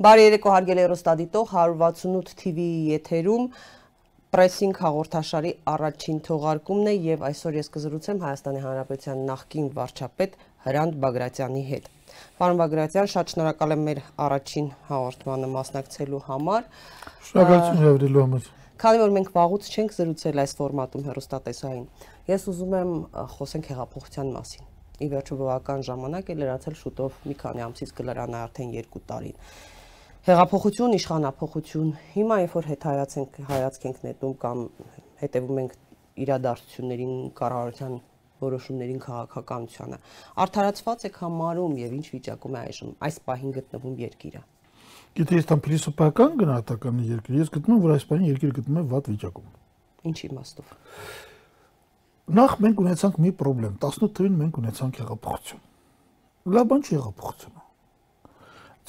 Բարի երեկո հարգելի հեռուստադիտող 168 TV-ի եթերում պրեսինգ հաղորդաշարի առաջին թողարկումն է եւ այսօր ես կզրուցեմ Հայաստանի Հանրապետության նախկին վարչապետ Հրանտ Բագրատյանի հետ։ Պարոն Բագրատյան, շատ շնորհակալ եմ մեր առաջին հաղորդմանը մասնակցելու համար։ Շնորհակալություն հրավիրելու համար։ Քանի որ մենք վաղուց չենք զրուցել այս ֆորմատում հերոստատեսային, ես ուզում եմ խոսենք հեղափոխության մասին։ Ի վերջո բավական ժամանակ է լրացել շուտով մի քանի ամսից կլրանա արդեն 2 տարին հեղափոխություն, իշխանապողություն։ Հիմա երբ որ հետ հայացենք, հայացք ենք նետում կամ հետևում ենք իրադարձություններին, կառավարության որոշումներին, քաղաքականությանը, արդարացված եք համարում եւ ինչ վիճակում է այժմ այս պահին գտնվում երկիրը։ Գիտե, ես տամ փիլիսոփայական գնահատականի երկիր, ես գտնում որ այս պահին երկիրը գտնում է վատ վիճակում։ Ինչ իմաստով։ Նախ մենք ունեցանք մի խնդրեմ, 18 թվականին մենք ունեցանք հեղափոխություն։ Լավ բան չի հեղափոխությունը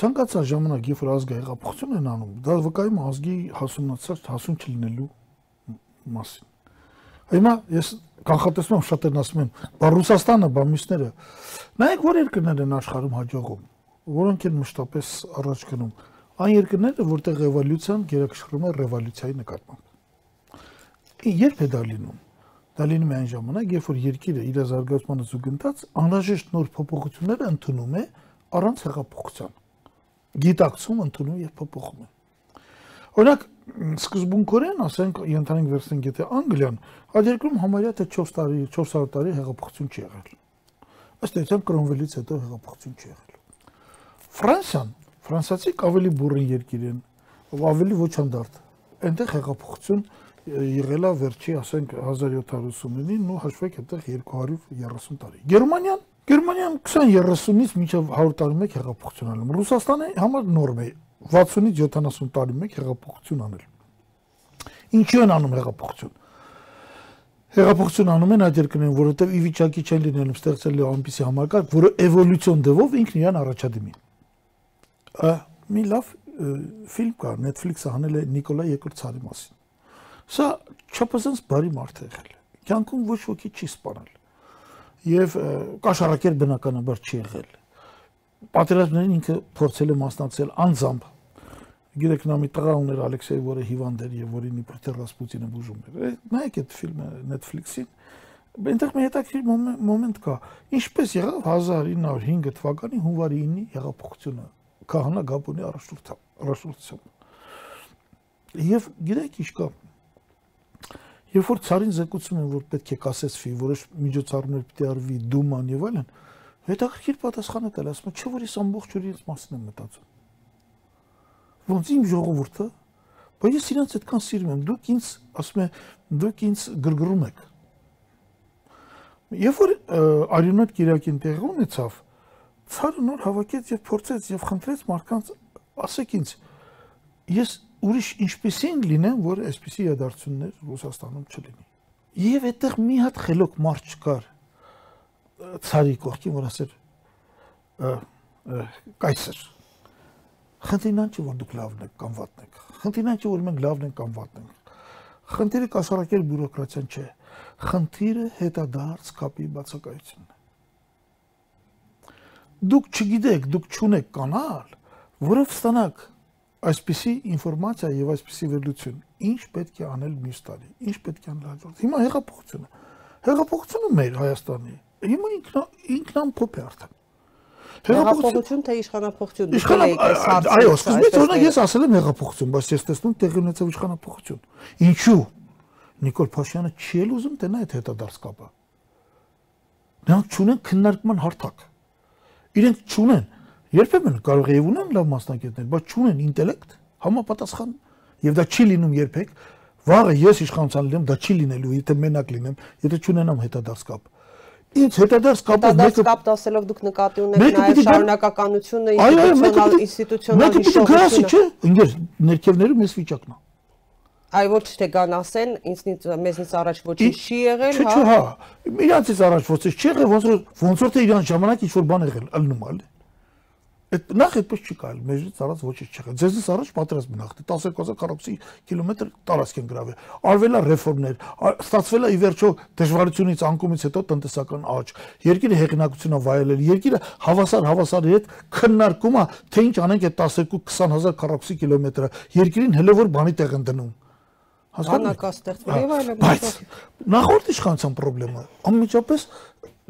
ցանկացած ժամանակ, երբ որ ազգը հեղափոխություն են անում, դա վկայում ազգի հասունացած հասուն չլինելու մասին։ Հիմա ես կանխատեսում եմ շատերն ասում են, բա Ռուսաստանը, բա մյուսները, նայեք որ երկրներ են աշխարհում հաջողում, որոնք են մշտապես առաջ գնում։ Այն երկրները, որտեղ ռևոլյուցիան գերակշռում է ռևոլյուցիայի նկատմամբ։ Երբ է դա լինում։ Դա լինում է այն ժամանակ, երբ որ երկիրը իր զարգացմանը զուգընթաց անհրաժեշտ նոր փոփոխություններ ընդունում է առանց հեղափոխության գիտակցում ընդունում եւ փոփոխում է։ Օրինակ սկզբունքորեն, ասենք, ենթանենք վերցնենք, եթե Անգլիան այդ երկրում համարյա թե 4 տարի, 400 տարի հեղափոխություն չի եղել։ Ըստ էության Կրոնվելից հետո հեղափոխություն չի եղել։ Ֆրանսիան, ֆրանսիացիք ավելի բուրըն երկիր են, ավելի ոչ անդարտ։ Այնտեղ հեղափոխություն եղել է վերջի, ասենք 1789-ին ու հաշվեք այդտեղ 230 տարի։ Գերմանիան Գերմանիան 20-30-ից մինչև 100 տարի մեկ հեղափոխություն անում։ Ռուսաստանը համար նորմ է 60-ից 70 տարի մեկ հեղափոխություն անել։ Ինչու են անում հեղափոխություն։ Հեղափոխություն անում են այդ երկրներում, որովհետև ի վիճակի չեն լինելու ստեղծել այնպիսի համակարգ, որը էվոլյուցիոն դվով ինքն իրան առաջադիմի։ Մի լավ ֆիլմ կա, Netflix-ը հանել է Նիկոլա II ցարի մասին։ Սա չափազանց բարի մարդ է եղել։ Կյանքում ոչ ոքի չի սպանել եւ կաշառակեր բնականաբար չի եղել։ Պատերազմներին ինքը փորձել է մասնակցել անձամբ։ Գիտեք, նա մի տղա ուներ Ալեքսեյ, որը հիվանդ էր եւ որին իբրտե Ռասպուտինը բուժում էր։ Նայեք այդ ֆիլմը Netflix-ին։ Այնտեղ մի հետաքրքիր մոմենտ կա։ Ինչպես եղավ 1905 թվականի հունվարի 9-ի հեղափոխությունը Քահանա Գաբոնի առաջնորդությամբ։ Եվ գիտեք ինչ կա, Երբ որ ցարին զեկուցում են, որ պետք է կասեցվի, որոշ միջոցառումներ պետք է արվի դուման եւ այլն, հետաքրքիր պատասխան է տալ, ասում է, չէ՞ որ ես ամբողջ օրը ինձ մասին եմ մտածում։ Ոնց իմ ժողովուրդը, բայց ես իրանց այդքան սիրում եմ, դուք ինձ, ասում է, դուք ինձ գրգռում եք։ Երբ որ արյունոտ Կիրակին տեղի ունեցավ, ցարը նոր հավաքեց եւ փորձեց եւ խնդրեց մարդկանց, ասեք ինձ, ես ուրիշ ինչպեսին լինեն, որ այսպիսի իրադարձություններ Ռուսաստանում չլինի։ Եվ այդտեղ մի հատ խելոք մարդ չկար ցարի կողքին, որ ասեր կայսեր։ Խնդիրն չէ, որ դուք լավն եք կամ վատն եք։ Խնդիրն չէ, որ մենք լավն ենք կամ վատն ենք։ Խնդիրը կասարակել բյուրոկրատիան չէ։ Խնդիրը հետադարձ կապի բացակայությունն է։ Դուք չգիտեք, դուք չունեք կանալ, որով ստանաք այսպիսի ինֆորմացիա եւ այսպիսի վերլուծություն ինչ պետք է անել մյուս տարի ինչ պետք է անել հաջորդ հիմա հեղափոխությունը հեղափոխությունը մեր հայաստանի հիմա ինքնա ինքնամփոփ է արդեն հեղափոխություն թե իշխանապողություն հարցը այո սկզբից օրինակ ես ասել եմ հեղափոխություն բայց ես տեսնում տեղի ունեցավ իշխանապողություն ինչու? Նիկոլ Փաշյանը չի էլ ուզում տնա այդ հետադարձ կապը նրանք չունեն քննարկման հարթակ իրենք չունեն Երբեմն կարող է ունեն լավ մասնակիցներ, բայց չունեն ինտելեկտ, համապատասխան եւ դա չի լինում երբեք։ Վաղը ես իշխանության լինեմ, դա չի լինելու, եթե մենակ լինեմ, եթե չունենամ հետադարձ կապ։ Ինչ հետադարձ կապը մեկը կապ դասելով դուք նկատի ունեք նաև շարունակականությունը, ինստիտուցիոնալ ինստիտուցիոնալ հիշողությունը։ Չէ, ինձ ներքևներում ես վիճակն է։ Այ ոչ թե կան ասեն, ինձնից մեզնից առաջ ոչինչ չի եղել, հա։ Չէ, հա։ Իրանցից առաջ ոչինչ չի եղել, ոնց որ ոնց որ թե իրան ժամանակ ինչ որ բան եղել, ըլնում ալ։ Այդ նախ այդպես չի կարելի, մեջից արած ոչինչ չեղել։ Ձեզնից առաջ նախ 12000 քառակուսի կիլոմետր տարածք են գրավել։ Արվելա ռեֆորմներ, ստացվելա ի վերջո դժվարությունից անկումից հետո տնտեսական աճ։ Երկիրը հեղինակությունը վայելել, երկիրը հավասար հավասարի հետ քննարկում է, թե ինչ անենք այդ 12-20000 քառակուսի կիլոմետրը։ Երկիրին հələ որ բանի տեղ են դնում այլն։ Բայց նախորդ իշխանության խնդրեմը անմիջապես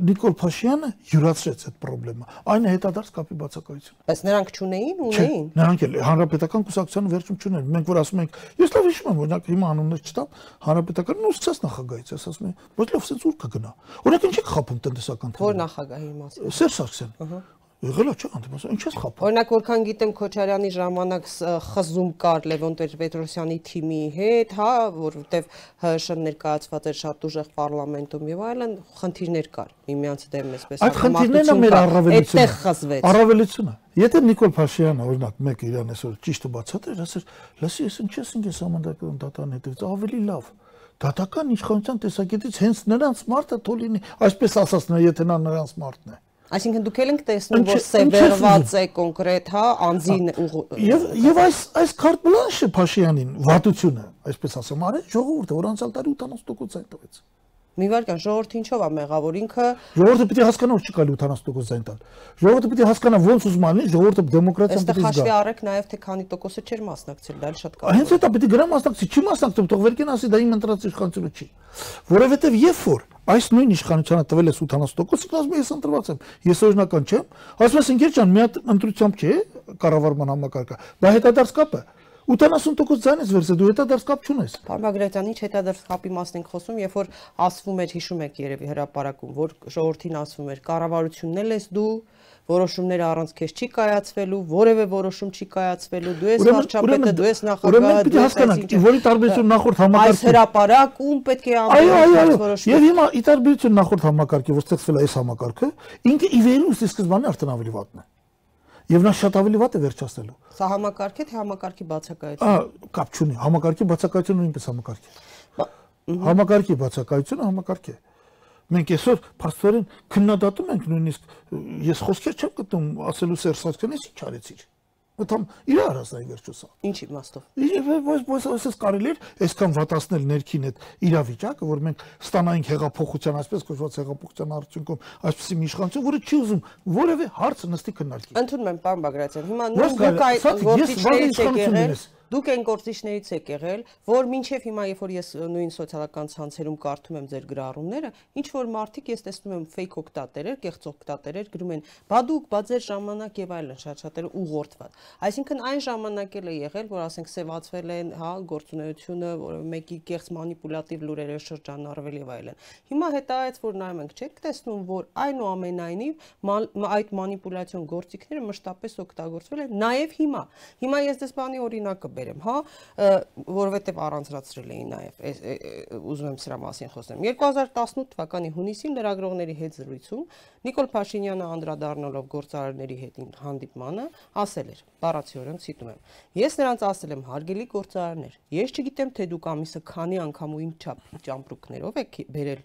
Նիկոլ Փաշյանը յուրացրեց այդ խնդրեմը։ Այն հետադարձ կապի բացակայություն։ Բայց նրանք ճունեին, ունեին։ Նրանք էլ հանրապետական կուսակցությանը վերջում ճունեն։ Մենք որ ասում ենք, ես լավ հիշում եմ, օրինակ հիմա անուններ չտամ, հանրապետական նույնիսկ նախագահից, ես ասում եմ, ոչ լավ սենց ուր կգնա։ Օրինակ ինչ եք խափում տնտեսական թեման։ Որ նախագահի մասին։ Սերժ Սարգսյան։ Ահա Եղել է չէ, անդեպս, ինչ ես խափում։ Օրինակ, որքան գիտեմ Քոչարյանի ժամանակ խզում կար Լևոն Տեր-Պետրոսյանի թիմի հետ, հա, որովհետև ՀՇ ներկայացված էր շատ ուժեղ պարլամենտում եւ այլն, խնդիրներ կար միմյանց դեմ այսպես Այդ խնդիրներն է մեր առավելությունը։ Այդտեղ խզվեց։ Առավելությունը։ Եթե Նիկոլ Փաշյանը օրինակ մեկ իրան այսօր ճիշտը բացատրեր, ասեր, լսի, ես ինչ ես ինքս համանդակն դատան հետից ավելի լավ դատական իշխանության տեսակետից հենց նրանց մարդը թոլինի, այսպես ասած, եթե նա նրանց մարդն է։ Այսինքն դուք եք տեսնում, որ սևերված է կոնկրետ, հա, անձին Եվ եւ այս այս կարտ բլանշը Փաշյանին վատությունը, այսպես ասեմ, արեց ժողովուրդը, որ անցյալ տարի 80% այն տվեց։ Մի վարքան ժողովուրդը ինչով է մեղավոր ինքը? Ժողովուրդը պիտի հասկանա որ չի կարելի 80% զայն տալ։ Ժողովուրդը պիտի հասկանա ոնց ուզում անի, ժողովուրդը դեմոկրատիան պիտի զգա։ Այստեղ հաշվի առեք նաև թե քանի տոկոսը չէր մասնակցել, դա էլ շատ կարևոր։ Հենց դա պիտի գրամ մասնակցի, չի մասնակցում, թող վերքեն ասի դա իմ ընտրած իշխանությունը չի։ Որովհետև երբ որ այս նույն իշխանությանը տվել ես 80%, ասում ես ընտրված եմ։ Ես օրինական չեմ։ Ասում ես ընկեր ջան, մի հատ ընտրությամբ չէ կառավարման համակարգը։ Դա հետադարձ կապ է։ 80% ձայնից վերցե դու հետադարձ կապ չունես։ Պարոն Բագրատյան, ինչ հետադարձ կապի մասն ենք խոսում, երբ որ ասվում էր, հիշում եք երևի հրաապարակում, որ ժողովրդին ասվում էր, կառավարությունն էլ ես դու, որոշումները առանց քեզ չի կայացվելու, որևէ որոշում չի կայացվելու, դու ես վարչապետը, դու ես նախագահը, դու ես հասկանանք, որի տարբերություն նախորդ համակարգի։ Այս հրաապարակում պետք է ամեն որոշում։ Եվ հիմա ի տարբերություն նախորդ համակարգի, որ ստեղծվել է այս համակարգը, ինքը ի վերու սկզբանե արդեն ավելի վատն է։ Եվ նա շատ ավելի վատ է վերջացնելու։ Սա համակարգ է թե համակարգի բացակայություն։ Ահա, կապ չունի։ Համակարգի բացակայությունը նույնպես համակարգ է։ Համակարգի բացակայությունը համակարգ է։ Մենք այսօր փաստորեն քննադատում ենք նույնիսկ ես խոսքեր չեմ գտնում ասելու Սերժ Սարգսյանից ինչ արեցիր Ոտամ իր արածնայի վերջո սա։ Ինչ իմաստով։ Ոչ ոչ ոչ կարելի էր այսքան վատացնել ներքին այդ իրավիճակը, որ մենք ստանայինք հեղափոխության, այսպես կոչված հեղափոխության արդյունքում այսպեսի մի իշխանություն, որը չի ուզում որևէ հարց նստի քննարկի։ Ընդունում եմ, պարոն Բագրատյան։ Հիմա նույն դուք այդ գործիչներից եք եղել, Դուք այն գործիչներից եք եղել, որ մինչև հիմա, երբ որ ես նույն սոցիալական ցանցերում կարդում եմ ձեր գրառումները, ինչ որ մարդիկ ես տեսնում եմ ֆեյք օկտատերեր, կեղծ օկտատերեր գրում են՝ «Բա դուք, բա ձեր ժամանակ եւ այլն» շատ-շատերը ուղղորդված։ Այսինքն այն ժամանակ էլ է եղել, որ ասենք սևացվել են, հա, գործունեությունը, որը մեկի կեղծ մանիպուլատիվ լուրերը շրջանառվել եւ այլն։ Հիմա հետայից որ նայում ենք, չեք տեսնում, որ այնուամենայնիվ այդ մանիպուլյացիոն գործիքները մշտապես օգտագործվել են նաեւ հիմա։ Հիմա ես դες բանի օրինակը բերեմ, հա, որովհետև առանձնացրել էին նաև ուզում եմ սրա մասին խոսեմ։ 2018 թվականի հունիսին լրագրողների հետ զրույցում Նիկոլ Փաշինյանը անդրադառնալով գործարարների հետ հանդիպմանը ասել էր, բառացիորեն ցիտում եմ. Ես նրանց ասել եմ հարգելի գործարարներ, ես չգիտեմ թե դուք ամիսը քանի անգամ ու ինչ չափ ճամպրուկներով եք բերել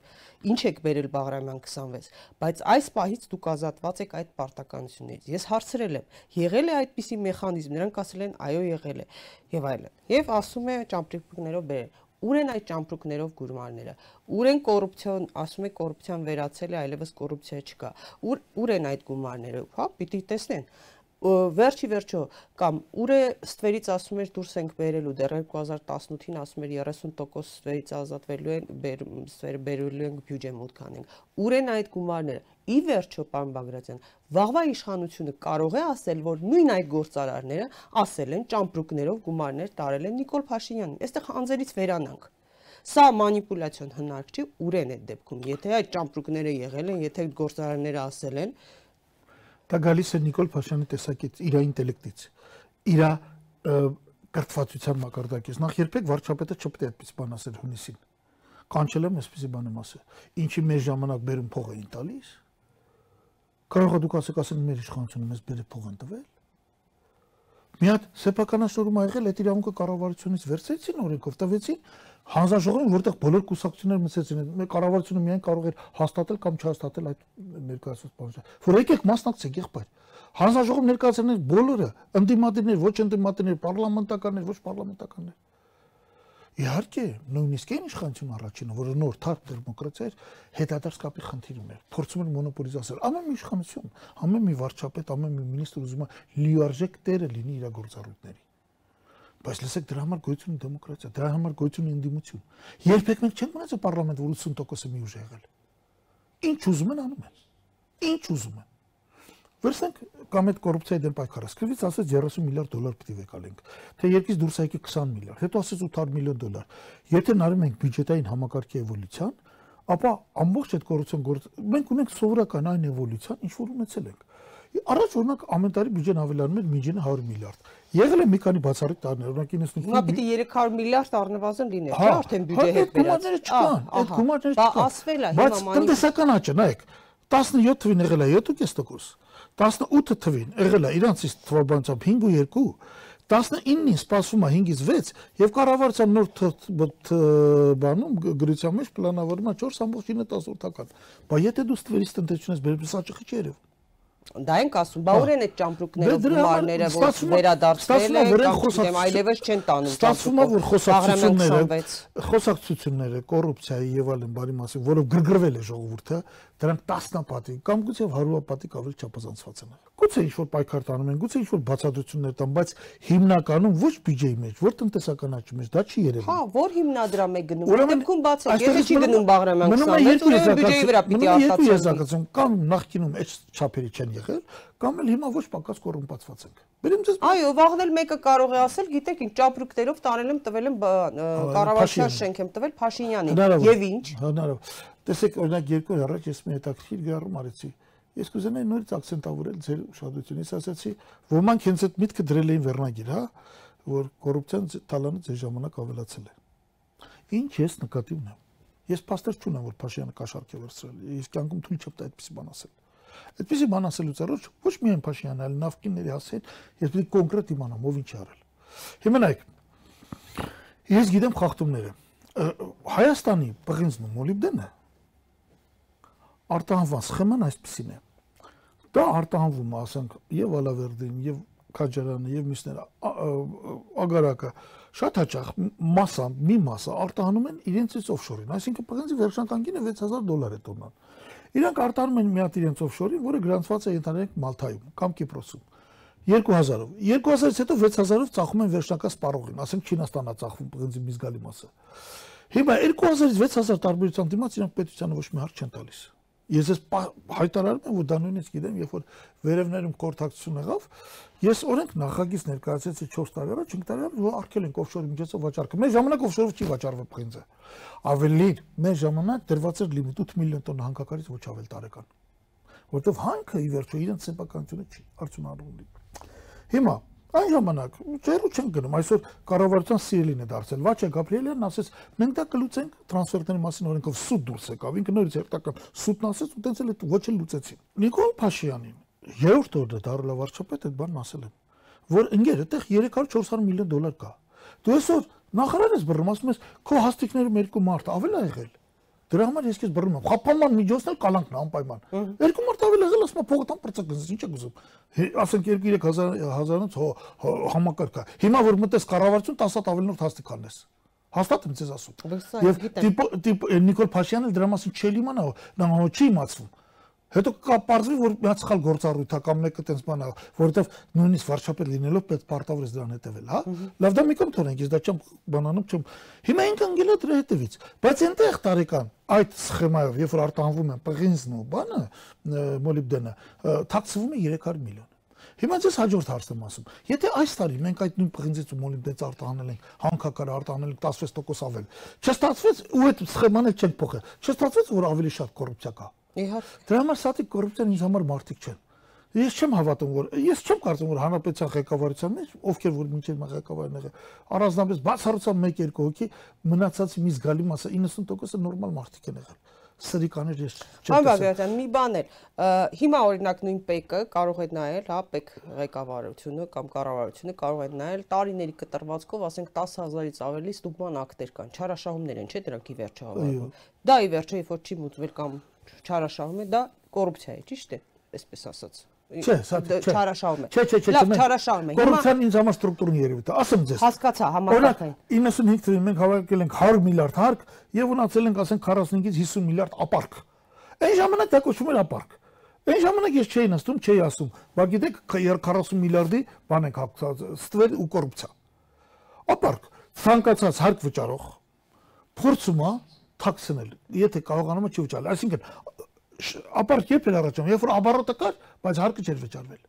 ինչ եք բերել Բաղրամյան 26, բայց այս պահից դուք ազատված եք այդ պարտականություններից։ Ես հարցրել եմ, եղել է այդպիսի մեխանիզմ, նրանք ասել են, այո, եղել է եւ այլն։ Եվ ասում է ճամպրուկներով բերել ուր են այդ ճամպրուկներով գուրմանները ուր են կոռուպցիոն ասում է կոռուպցիան վերացել է այլևս կոռուպցիա չկա ուր ուր են այդ գումարները հա պիտի տեսնեն վերջի վերջո կամ ուր է ստվերից ասում էր դուրս ենք բերելու դեռ 2018-ին ասում էր 30% ստվերից ազատվելու են ստվերը բերելու ենք բյուջե մուտք անենք ուր են այդ գումարները ի վերջո պարոն Բագրատյան վաղվա իշխանությունը կարող է ասել որ նույն այդ գործարարները ասել են ճամպրուկներով գումարներ տարել են Նիկոլ Փաշինյանին այստեղ անձերից վերանանք Սա մանիպուլյացիոն հնարք չի, ուր են այդ դեպքում։ Եթե այդ ճամպրուկները եղել են, եթե գործարարները ասել են, Դա գալիս է Նիկոլ Փաշյանի տեսակից, իր ինտելեկտից, իր կրթվածության մակարդակից։ Նախ երբեք վարչապետը չպետք է այդպես բան ասել հունիսին։ Կանչել եմ այսպեսի բան եմ ասել։ Ինչի մեր ժամանակ բերում փող էին տալիս։ Կարող է դուք ասեք, ասեն մեր իշխանությունը մեզ բերե փող են տվել։ Մի հատ սեփականաշորում ա եղել այդ իրավունքը կառավարությունից վերցեցին օրենքով տվեցին հանձնաժողովին, որտեղ բոլոր կուսակցությունները մսեցին, մեր կառավարությունը միայն կարող էր հաստատել կամ չհաստատել այդ ներկայացված բանը։ Որ եկեք մասնակցեք, եղբայր։ Հանձնաժողով ներկայացնեն բոլորը, ընդդիմադիրներ, ոչ ընդդիմադիրներ, պարլամենտականներ, ոչ պարլամենտականներ։ Իհարկե, նույնիսկ այն իշխանություն առաջինը, որը նոր թարք դեմոկրատիա էր, հետադարձ կապի խնդիր ուներ։ Փորձում էր մոնոպոլիզացնել ամեն մի իշխանություն, ամեն մի վարչապետ, ամեն մի մինիստր ուզում է լիարժեք տերը լինի իր գործառույթների։ Բայց լսեք, դրա համար գոյություն ունի դեմոկրատիա, դրա համար գոյություն ունի ընդդիմություն։ Երբեք մենք չենք մնացել որ 80%-ը մի ուժ եղել։ Ինչ ուզում են անում են։ Ինչ ուզում են։ Վերցնենք կամ այդ կոռուպցիայի դեմ պայքարը։ Սկզբից ասեց 30 միլիարդ դոլար պիտի վեկալենք, թե երկից դուրս եկի 20 միլիարդ, հետո ասեց 800 միլիոն դոլար։ Եթե նայում ենք բյուջետային համակարգի էվոլյուցիան, ապա ամբողջ այդ կոռուպցիոն գործ մենք ունենք սովորական այն էվոլյուցիան, ինչ որ ունեցել ենք։ Առաջ օրինակ ամեն տարի բյուջեն ավելանում էր միջինը 100 միլիարդ։ Եղել է մի քանի բացառիկ տարիներ, օրինակ 95 Հիմա պիտի 300 միլիարդ առնվազն լիներ, Հա, չէ՞ արդեն բյուջե հետ գումարները չկան, այդ գումարները չկան։ ասվել է Բայց հիմա մանի տնտեսական աճը, նայեք, 17 թվին եղել է 7.5%, 18 թվին եղել է իրանցից թվաբանությամբ 5.2, 19-ին սպասվում է 5-ից 6 եւ կառավարության նոր բանում գրության մեջ պլանավորվում է 4.9%-ական։ Բայց եթե դու ստվերից տնտեսությունից բերես աճի չի երևում։ դա ենք ասում, բա ուր են այդ ճամպրուկներով Դե գումարները, որ է, են կամ խոսակցություն- այլևս չեն տանում։ Ստացվում է, որ խոսակցությունները, 26 խոսակցությունները, կոռուպցիայի եւ այլն բարի մասին, որով գրգռվել է ժողովուրդը, դրանք տասնապատիկ կամ գուցե հարյուրապատիկ ավելի չափազանցված են։ Գուցե ինչ որ պայքար տանում են, գուցե ինչ որ բացատրություններ տան, բայց հիմնականում ոչ բյուջեի մեջ, ոչ տնտեսական աճի մեջ դա չի երևում։ Հա, որ հիմնադրամ է գնում։ Դեպքում բացեք, այստեղից եթե չի գնում Բաղրամյան մնում է 26, երկու ուրեմն բյուջեի վրա պիտի է երկու արտացոլվի։ եզրակացություն, կամ նախկինում այդ չափերի չեն եղել, կամ էլ հիմա ոչ պակաս կոռումպացված ենք։ Բերեմ ձեզ Այո, վաղնել մեկը կարող է ասել, գիտեք, ինչ ճապրուկներով տանել եմ, տվել եմ կառավարության շենք եմ տվել Փաշինյանին։ Եվ ինչ։ Հնարավոր։ Տեսեք, օրինակ երկու օր առաջ ես մի հետաքրքիր գրառում արեցի։ Ես կուզենայի նորից акցենտավորել ձեր ուշադրությունը։ Ես ասացի, ոմանք հենց այդ միտքը դրել էին վերնագիր, հա, որ կոռուպցիան տալանը ձեր ժամանակ ավելացել է։ Ինչ ես նկատի ունեմ։ Ես փաստեր չունեմ, որ Փաշյանը կաշառք է վերցրել։ Ես կյանքում թույլ չեմ տա այդպեսի բան ասել։ Այդպեսի բան ասելուց առաջ ոչ միայն Փաշյանը, այլ նավկինների ասել, ես պետք է կոնկրետ իմանամ, ով ինչ արել։ Հիմա նայեք, ես գիտեմ խախտումները։ Հայաստանի պղինձն ու մոլիբդենը արտահանված սխեման այսպեսին է։ Դա արտահանվում է, ասենք, եւ Ալավերդին, եւ Քաջարյանը, եւ մյուսները, ագարակը շատ հաճախ մասա, մի մասը արտահանում են իրենցից օֆշորին, այսինքն պղինձի վերջնական գինը 6000 դոլար է տոննան։ Իրանք արտահանում են մի հատ իրենց օֆշորին, որը գրանցված է ընդհանրենք Մալթայում կամ Կիպրոսում։ 2000-ով։ 2000-ից հետո 6000-ով ծախում են վերջնական սպառողին, ասենք Չինաստանա ծախվում պղինձի մի զգալի մասը։ Հիմա 2000-ից 6000 տարբերության դիմաց իրանք պետությանը ոչ մի հարց չեն տալիս։ Ես ես հայտարարում եմ, որ դա նույնիսկ գիտեմ, երբ որ վերևներում կորթակցություն եղավ, ես օրենք նախագիծ ներկայացեցի 4 տարի առաջ, 5 տարի առաջ, որ արկել ենք օֆշորի միջոցով վաճառքը։ Մեր ժամանակ օֆշորով չի վաճառվել պղինձը։ Ավելին, մեր ժամանակ դրված էր լիմիտ 8 միլիոն տոննա հանկակարից ոչ ավել տարեկան որտեվ հանքը ի վերջո իրենց սեփականությունը չի արդյունարում ունի։ Հիմա այն ժամանակ ջերու չեն գնում, այսօր կառավարության սիրելին է դարձել։ Վաչե Գաբրիելյանն ասեց, մենք դա կլուծենք տրանսֆերների մասին օրենքով սուտ դուրս եկավ, ինքը նորից հերթական սուտն ասեց ու տենց էլ ոչ էլ լուծեցին։ Նիկոլ Փաշյանին երրորդ օրը դարել վարչապետ այդ բանն ասել եմ, որ ընկեր, այդտեղ 300-400 միլիոն դոլար կա։ Դու այսօր նախարար ես բռնում, ասում ես, քո հաստիկներում երկու մարդ ավել է եղել։ Դրա համար ես քեզ բռնում եմ։ Խափանման միջոցն էլ կալանքն է անպայման։ Երկու մարդ ավել եղել, ասում եմ, փողը տան պրծակնս, ինչ է գուզում։ Ասենք 2-3000 հազարանից հո հո- համակարգ է։ Հիմա որ մտես կառավարություն 10 հատ ավելնորդ հաստիկ անես։ Հաստատ եմ ձեզ ասում։ Եվ տիպ Նիկոլ Փաշյանն էլ դրա մասին չի իմանա, նա չի իմացվում։ Հետո կպարզվի, որ մի հատ սխալ գործառույթ է կամ մեկը տենց բան է, որովհետև նույնիսկ վարչապետ լինելով պետք պարտավոր է դրան հետևել, հա։ Լավ դա մի կողմ թողնենք, ես դա չեմ բանանում, չեմ։ Հիմա ինքն անգել է դրա հետևից, բայց այնտեղ տարեկան այդ սխեմայով, երբ որ արտահանվում են պղինձն ու բանը, մոլիբդենը, թաքցվում է 300 միլիոն։ Հիմա ես հաջորդ հարցն եմ ասում։ Եթե այս տարի մենք այդ նույն պղինձից ու մոլիբդենից արտահանել ենք, հանքակար արտահանել ենք 16% ավել, չստացվեց ու այդ սխեման էլ չենք փոխել։ Չստացվեց որ ավելի շատ կոռուպցիա կա։ Իհարկե։ Դրա համար սատիկ կոռուպցիան ինձ համար մարտիկ չեն։ Ես չեմ հավատում որ ես չեմ կարծում որ հանրապետության ղեկավարության մեջ ովքեր որ մինչև մա ղեկավարն եղել առանձնապես բացառությամբ 1-2 հոգի մնացածի մի զգալի մասը 90%-ը նորմալ մարդիկ են եղել։ սրիկաներ ես չեմ Բաբայական մի բան էլ հիմա օրինակ նույն ՊԵԿ-ը կարող է նայել, հա, ՊԵԿ ղեկավարությունը կամ կառավարությունը կարող է նայել տարիների կտրվածքով, ասենք 10000-ից ավելի ստուգման ակտեր կան, չարաշահումներ են, չէ՞ դրանք ի վերջո հավաքվում։ Դա ի վերջո երբ որ չի մուծվել կամ չարաշահում է, դա կոռուպցիա է, ճիշտ է, այսպես ասած։ Չէ, սա չէ։ Չարաշահում է։ Չէ, չէ, չէ, լավ, չարաշահում է։ Կոռուպցիան ինձ համար ստրուկտուրն երևի դա։ Ասեմ ձեզ։ Հասկացա, համակարգային։ 95 թվականին մենք հավաքել ենք 100 միլիարդ հարկ եւ ունացել ենք ասենք 45-ից 50 միլիարդ ապարկ։ Այն ժամանակ դա կոչվում էր ապարկ։ Այն ժամանակ ես չէի նստում, չէի ասում, բա գիտեք 40 միլիարդի բան ենք հաղթած, ստվեր ու կոռուպցիա։ Ապարկ ցանկացած հարկ վճարող փորձում է թաքցնել, եթե կարողանում է չի վճարել։ Այսինքն ապարտ երբ էր առաջանում, երբ որ աբարոտը կար, բայց հարկը չէր վճարվել։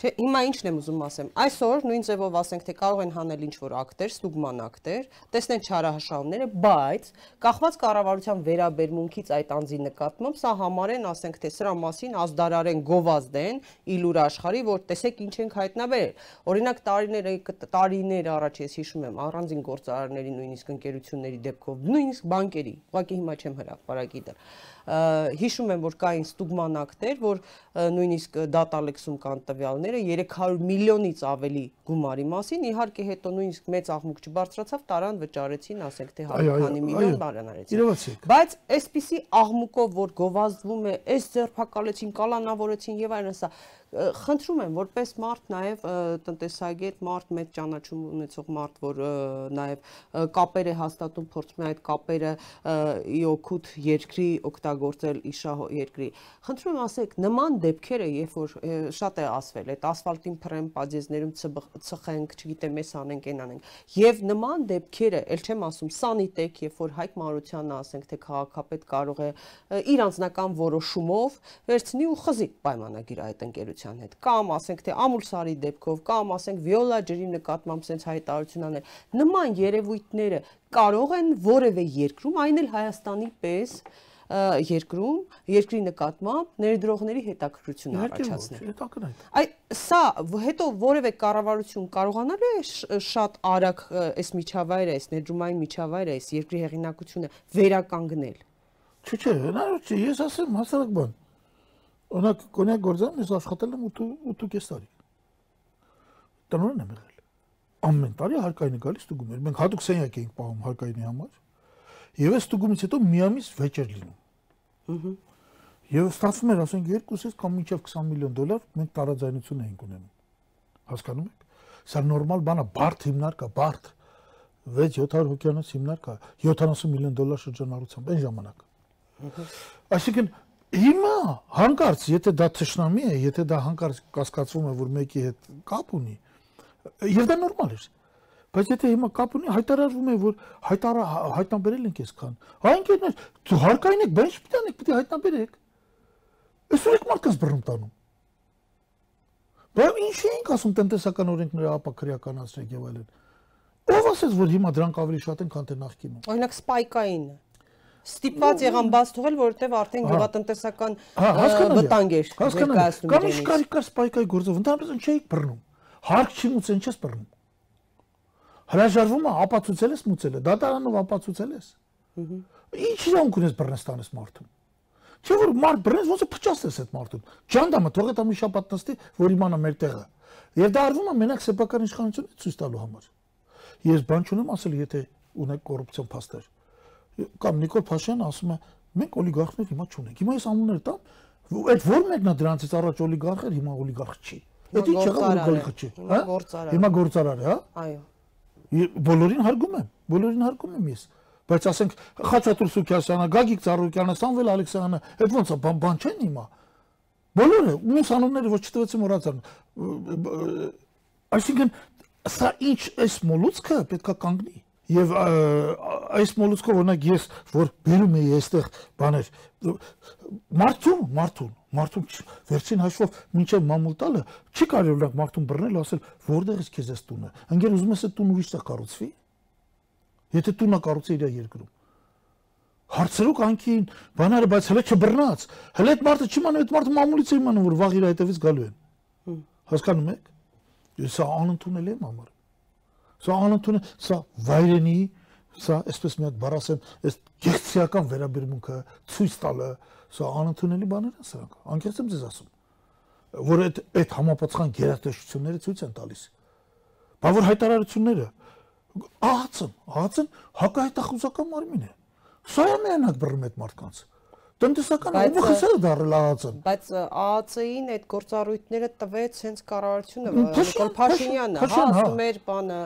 Չէ, հիմա ինչն եմ ուզում ասեմ։ Այսօր նույն ձևով ասենք թե կարող են հանել ինչ որ ակտեր, ստուգման ակտեր, տեսնեն չարահաշավները, բայց կախված կառավարության վերաբերմունքից այդ անձի նկատմամբ սա համարեն, ասենք թե սրա մասին ազդարարեն գովազդեն իլուր աշխարի, որ տեսեք ինչ ենք հայտնաբերել։ Օրինակ տարիներ տարիներ առաջ ես հիշում եմ առանձին գործարարների նույնիսկ ընկերությունների դեպքով, նույնիսկ բանկերի, ուղղակի հիմա չեմ հրապարակի դեռ հիշում եմ որ կային ստուգման ակտեր, որ նույնիսկ դատալեքսում կան տվյալները 300 միլիոնից ավելի գումարի մասին, իհարկե հետո նույնիսկ մեծ աղմուկ չբարձրացավ, տարան վճարեցին, ասենք թե 100 քանի միլիոն բարանարեցին։ Բայց այսպիսի աղմուկով որ գովազդվում է, այս ձերբակալեցին, կալանավորեցին եւ այլն, սա խնդրում եմ որպես մարդ նաև տնտեսագետ, մարդ մեծ ճանաչում ունեցող մարդ, որ նաև կապեր է հաստատում, փորձում է այդ կապերը ի օգուտ երկրի օգտագործել իշահ երկրի։ Խնդրում եմ ասեք, նման դեպքերը, երբ որ շատ է ասվել, այդ ասֆալտին փռեն, պատիեզներում ծխենք, չգիտեմ, էս անենք, այն անենք։ Եվ նման դեպքերը, ել չեմ ասում, սանիտեկ, երբ որ Հայկ Մարությանը, ասենք, թե քաղաքապետ կարող է իր անձնական որոշումով վերցնի ու խզի պայմանագիր այդ ընկերության հանրության հետ կամ ասենք թե ամուլսարի դեպքով կամ ասենք վիոլա ջրի նկատմամբ sense հայտարարություն անել նման երևույթները կարող են որևէ երկրում այն էլ Հայաստանի պես երկրում երկրի նկատմամբ ներդրողների հետաքրքրություն առաջացնել։ Այ սա հետո որևէ կառավարություն կարողանալու է շատ արագ այս միջավայրը, այս ներդրումային միջավայրը, այս երկրի հեղինակությունը վերականգնել։ Չէ, չէ, հնարավոր չէ։ Ես ասեմ հասարակ բան։ Օրինակ կոնյակ գործարանում ես աշխատել եմ 8.5 տարի։ Տնօրեն եմ եղել։ Ամեն տարի հարկայինը գալիս ստուգում էր։ Մենք հատուկ սենյակ էինք պահում հարկայինի համար։ Եվ այս ստուգումից հետո միամից վեճ էր լինում։ Ահա։ Եվ ստացվում էր, ասենք, երկուսից կամ մինչև 20 միլիոն դոլար մենք տարաձայնություն էինք ունենում։ Հասկանում եք։ Սա նորմալ բան է, բարդ հիմնարկ է, բարդ 6-700 հոգյանոց հիմնարկ է, 70 միլիոն դոլար շրջանառությամբ այն ժամանակ։ Այսինքն Հիմա հանկարծ, եթե դա ճշնամի է, եթե դա հանկարծ կասկածվում է, որ մեկի հետ կապ ունի, եւ դա նորմալ է։ Բայց եթե հիմա կապ ունի, հայտարարվում է, որ հայտարա հայտնաբերել ենք այսքան։ Հա ինքերներ, դու հարկային եք, բայց պիտի անեք, պիտի հայտնաբերեք։ Այսօր եք մարդկանց բռնում տանում։ Բայց ինչ էինք ասում տնտեսական օրենքները ապակրիականացրեք եւ այլն։ Ո՞վ ասեց, որ հիմա դրանք ավելի շատ են, քան թե նախկինում։ Օրինակ սպայկայինը ստիպված եղան բաց թողել, որովհետև արդեն գյուղատնտեսական վտանգ էր ներկայացնում։ Կամ ինչ կարի կար սպայկայի գործով, ընդհանրապես չէի բռնում։ Հարկ չի մուծեն, չես բռնում։ Հրաժարվում է ապացուցել ես մուծել է, դատարանով ապացուցել ես։ Ինչ իրավունք ունես բռնես տանես մարդուն։ Չէ որ մարդ բռնես ոնց է փճացնես այդ մարդուն։ Ջանդամը թողե տա մի շաբաթ նստի, որ իմանա մեր տեղը։ Եվ դա արվում է մենակ սեփական իշխանությունը ցույց տալու համար։ Ես բան չունեմ ասել, եթե ունեք կոռուպցիոն փաստեր կամ Նիկոլ Փաշինյանը ասում է մենք օլիգարխներ հիմա չունենք։ Հիմա այս անունները տամ, այդ ո՞ր մեկն է դրանցից առաջ օլիգարխ էր, հիմա օլիգարխ չի։ Այդ ինչ եղավ օլիգարխ չի, հա? Հիմա գործարար է, հա? Այո։ Բոլորին հարգում եմ, բոլորին հարգում եմ ես բայց ասենք Խաչատուր Սուքյասյանը, Գագիկ Ծառուկյանը, Սամվել Ալեքսյանը, այդ ոնց է բան բան չեն հիմա։ Բոլորը ումս անունները ոչ չտվեցի մոռացան։ Այսինքն սա ինչ այս մոլուցքը պետքա կանգնի։ Եվ այս մոլուցկով օրինակ ես որ բերում եի այստեղ բաներ մարդուն, մարդուն, մարդուն վերջին հաշվով մինչև մամուլ տալը չի կարելի օրինակ մարդուն բռնել ասել որտեղ ես քեզ ես տունը։ Ընկեր ուզում ես այդ տուն ուրիշ տեղ կառուցվի։ Եթե տունը կառուցի իր երկրում։ Հարցրուկ անքին բանարը, բայց հələ չբռնած։ Հələ այդ մարդը չիմանում, այդ մարդը մամուլից է իմանում, որ վաղ իր հետևից գալու են։ Հասկանում եք։ Ես անընդունել եմ համար։ Սա անընդունը, սա վայրենի, Սա այսպես մի հատ բառ ասեմ, այս գեղցիական վերաբերմունքը ցույց տալը, սա անընդունելի բաներ են սրանք։ Անկեղծ եմ ձեզ ասում, որ այդ այդ համապատասխան գերատեսչությունները ցույց են տալիս։ Բա որ հայտարարությունները ահացն, ահացն հակահայտախուզական մարմին է։ Սա է միանակ բռնում այդ մարդկանց տնտեսական ուղղությունը դարել ԱԱՑ-ն։ Բայց ԱԱՑ-ին այդ գործառույթները տվեց հենց կառավարությունը Նիկոլ Փաշինյանը, հա, ասում էր բանը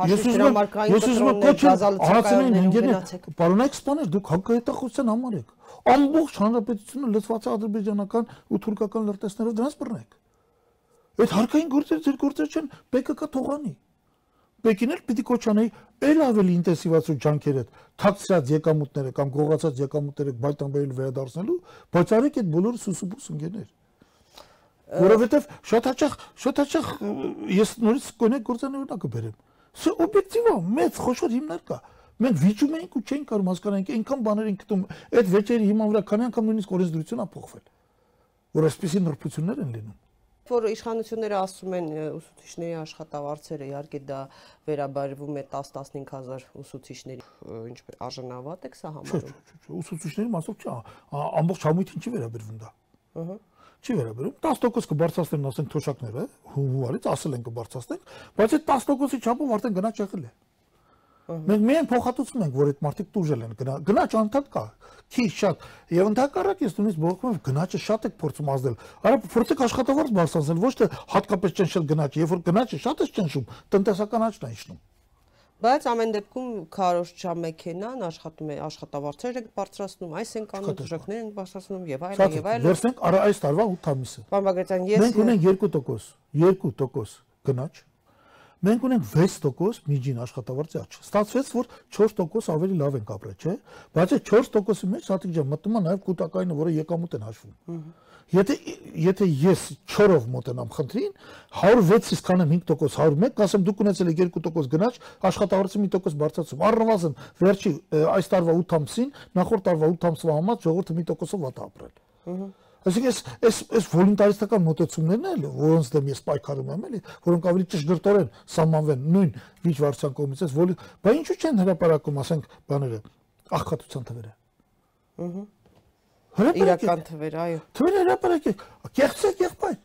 հաշվի դրամարկային կտրոններ գազալցակայիններում գնացեք։ Պարոնայք սպաներ, դուք հակահետախուզության համար եք։ Ամբողջ հանրապետությունը լծված է ադրբեջանական ու թուրքական լրտեսներով դրանց բռնեք։ Այդ հարկային գործերը ձեր գործեր չեն, ՊԿԿ թողանի։ Պեկին էլ պիտի կոչանեի ել ավելի ինտենսիվացու ջանքերը թաքցրած եկամուտները կամ գողացած եկամուտները բայտամբերել վերադարձնելու, բայց արեք այդ բոլորը սուսուբուս ընկերներ։ Որովհետև շատ հաճախ, շատ հաճախ ես նորից կոնե գործանյութը բերեմ։ Սա օբյեկտիվ է, մեծ խոշոր հիմնար կա։ Մենք վիճում էինք ու չենք կարող հասկանանք, այնքան բաներ ենք գտնում, այդ վեճերի հիման վրա քանի անգամ նույնիսկ օրենսդրությունն է փոխվել։ Որ այսպեսի նրբություններ են լինում որ իշխանությունները ասում են ուսուցիչների աշխատավարձերը իհարկե դա վերաբերվում է 10-15000 ուսուցիչների ինչպես արժանավատ եք սա համարում ուսուցիչների մասով չի ամբողջ համույթին չի վերաբերվում դա ըհը չի վերաբերում 10% կբարձրացնեն ասենք թոշակները հունվարից ասել են կբարձրացնենք բայց այդ 10%-ի չափով արդեն գնաց եղել է Մենք միայն փոխհատուցում ենք, որ այդ մարդիկ տուժել են գնա։ Գնաճ անդադ կա, քիչ շատ։ Եվ ընդհակառակ ես նույնիսկ բողոքում եմ գնաճը շատ եք փորձում ազդել։ Արա փորձեք աշխատավարձ բարձրացնել, ոչ թե հատկապես ճնշել գնաճը, երբ որ գնաճը շատ է ճնշում, տնտեսական աճն է իջնում։ Բայց ամեն դեպքում քարոշչա մեքենան աշխատում է աշխատավարձերը բարձրացնում, այս են կանում, դժոխներ են բարձրացնում եւ այլն եւ այլն։ Վերցնենք այս տարվա 8 ամիսը։ Պարոն Բագրատյան, ես Մենք ունենք 2%, 2% գնաճ Մենք ունենք 6% միջին աշխատավարձի աճ։ Ստացվեց, որ 4% ավելի լավ ենք ապրել, չէ՞։ Բայց այդ 4%-ի մեջ Սաթիկ ջան մտնում է նաև կൂട്ടակայինը, որը եկամուտ են հաշվում։ Եթե եթե ես 4-ով մոտենամ խնդրին, 106-ից քանեմ 5%, 101, ասեմ դուք ունեցել եք 2% գնաճ, աշխատավարձի 1% բարձրացում։ Առնվազն վերջի այս տարվա 8 ամսին, նախորդ տարվա 8 ամսվա համաձ ժողովուրդը 1%-ով վատ ապրել։ Ահա Այսինքն այս այս այս վոլունտարիստական մոտեցումներն էլ, որոնց դեմ ես պայքարում եմ, էլի, որոնք ավելի ճշգրտորեն սահմանվեն նույն վիճ վարչության կողմից, այս վոլի, բայց ինչու չեն հրապարակում, ասենք, բաները, աղքատության թվերը։ Ահա։ Իրական թվեր, այո։ Թվերը հրապարակեք, կեղծեք եղբայր։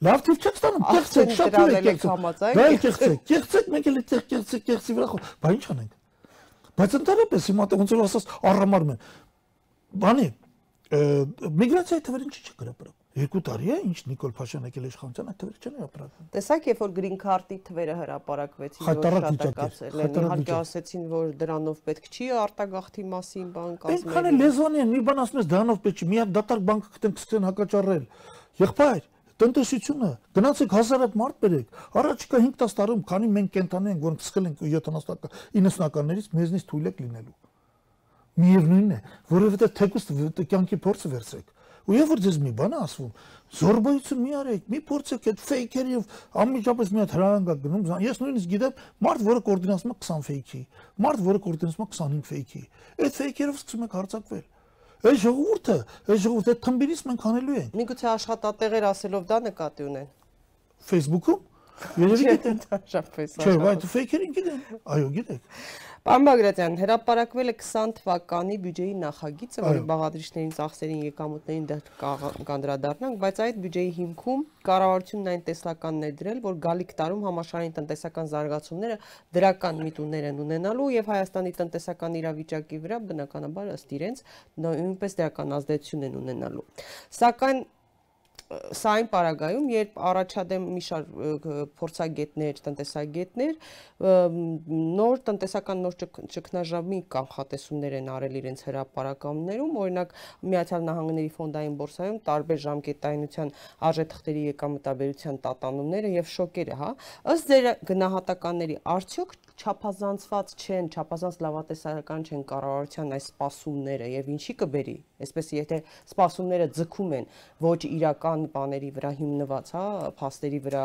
Լավ թիվ չեք ստանում, կեղծեք, շատ եք կեղծեք։ Դա կեղծեք, կեղծեք, մեկ էլ այդտեղ կեղծեք, կեղծի վրա խո։ Բայց ինչ անենք։ Բայց ընդհանրապես հիմա ոնց որ ասած առամարում են։ Բանի, միգրացիայի թվերը ինչի՞ չգրապրակ։ Երկու տարի է ինչ Նիկոլ Փաշյան եկել իշխանության, այդ թվերը չեն հրապարակվում։ Տեսակ, երբ որ green card-ի թվերը հրապարակվեցին, որ շատակացել են, իհարկե ասեցին, որ դրանով պետք չի արտագաղթի մասին բան կազմել։ Այնքան է լեզվանի են, մի բան ասում ես դրանով պետք չի, մի հատ դատարկ բանկը կտենք սկսեն հակաճառել։ Եղբայր, տնտեսությունը գնացեք հազարատ մարդ բերեք առաջիկա 5-10 տարում քանի մենք կենտանի ենք որոնք սկսել ենք 70-ական 90-ականներից մեզնից թույլ եք լինելու միևնույնն է, որովհետեւ թեկուս կյանքի փորձը վերցրեք։ Ու երբ որ ձեզ մի բան ասվում, զորբայություն մի արեք, մի փորձեք այդ ֆեյքերի եւ անմիջապես մի հատ հրահանգա գնում։ Ես նույնիսկ գիտեմ մարդ, որը կոորդինացնում է 20 ֆեյքի, մարդ, որը կոորդինացնում է 25 ֆեյքի։ Այդ ֆեյքերով սկսում եք հարցակվել։ Այս ժողովուրդը, այս ժողովուրդը թմբիրից մենք անելու ենք։ Միգուցե աշխատատեղեր ասելով դա նկատի ունեն։ Facebook-ում Երևի գիտեն։ Չէ, բայց ֆեյքերին գիտեն։ Այո, գիտեք։ Պարոն Բագրատյան, հրապարակվել է 20 թվականի բյուջեի նախագիծը, որի բաղադրիչներին ծախսերին եկամուտներին դեռ կանդրադառնանք, բայց այդ բյուջեի հիմքում կառավարությունն այն տեսլականն է դրել, որ գալիք տարում համաշխարհային տնտեսական զարգացումները դրական միտումներ են ունենալու եւ Հայաստանի տնտեսական իրավիճակի վրա բնականաբար ըստ իրենց նույնպես դրական ազդեցություն են ունենալու։ Սակայն սա այն պարագայում, երբ առաջադեմ մի շարք փորձագետներ, տնտեսագետներ նոր տնտեսական նոր ճգնաժամի կանխատեսումներ են արել իրենց հրապարակումներում, օրինակ Միացյալ Նահանգների ֆոնդային բորսայում տարբեր ժամկետայնության արժեթղթերի եկամտաբերության տատանումները եւ շոկերը, հա։ Ըստ ձեր գնահատականների, արդյոք չափազանցված չեն, չափազանց լավատեսական չեն կառավարության այս սպասումները եւ ինչի կբերի։ Այսպես եթե սպասումները ձգում են ոչ իրական բաների վրա հիմնված, հա, փաստերի վրա,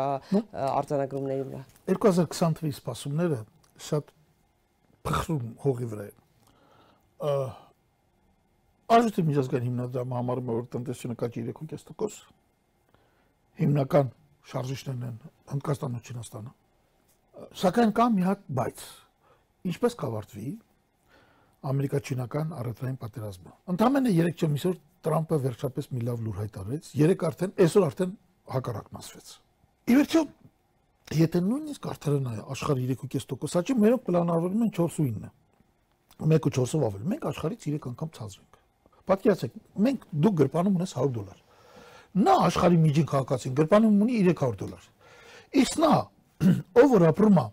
արձանագրումների վրա։ 2020 թվականի սպասումները շատ փխրում հողի վրա են։ Արժույթի միջազգային հիմնադրամը համարում է որ տնտեսությունը կաճի 3.5%։ Հիմնական շարժիչներն են Հնդկաստանն ու Չինաստանը Սակայն կա մի հատ բայց։ ինչպես կավարտվի ամերիկա-չինական առևտրային պատերազմը։ Ընդամենը 3 չեմ այսօր Տրամպը վերջապես մի լավ լուր հայտարարեց, 3 արդեն այսօր արդեն հակառակն ասվեց։ Ի վերջո եթե նույնիսկ արդարն է աշխարհի 3.5% աճի, մերոնք պլանավորում են 4.9-ը։ 1.4-ով ավել։ Մենք աշխարհից 3 անգամ ցածր ենք։ Պատկերացեք, մենք դու գրպանում ունես 100 դոլար։ Նա աշխարհի միջին քաղաքացին գրպանում ունի 300 դոլար։ Իսկ նա ով որ ապրում է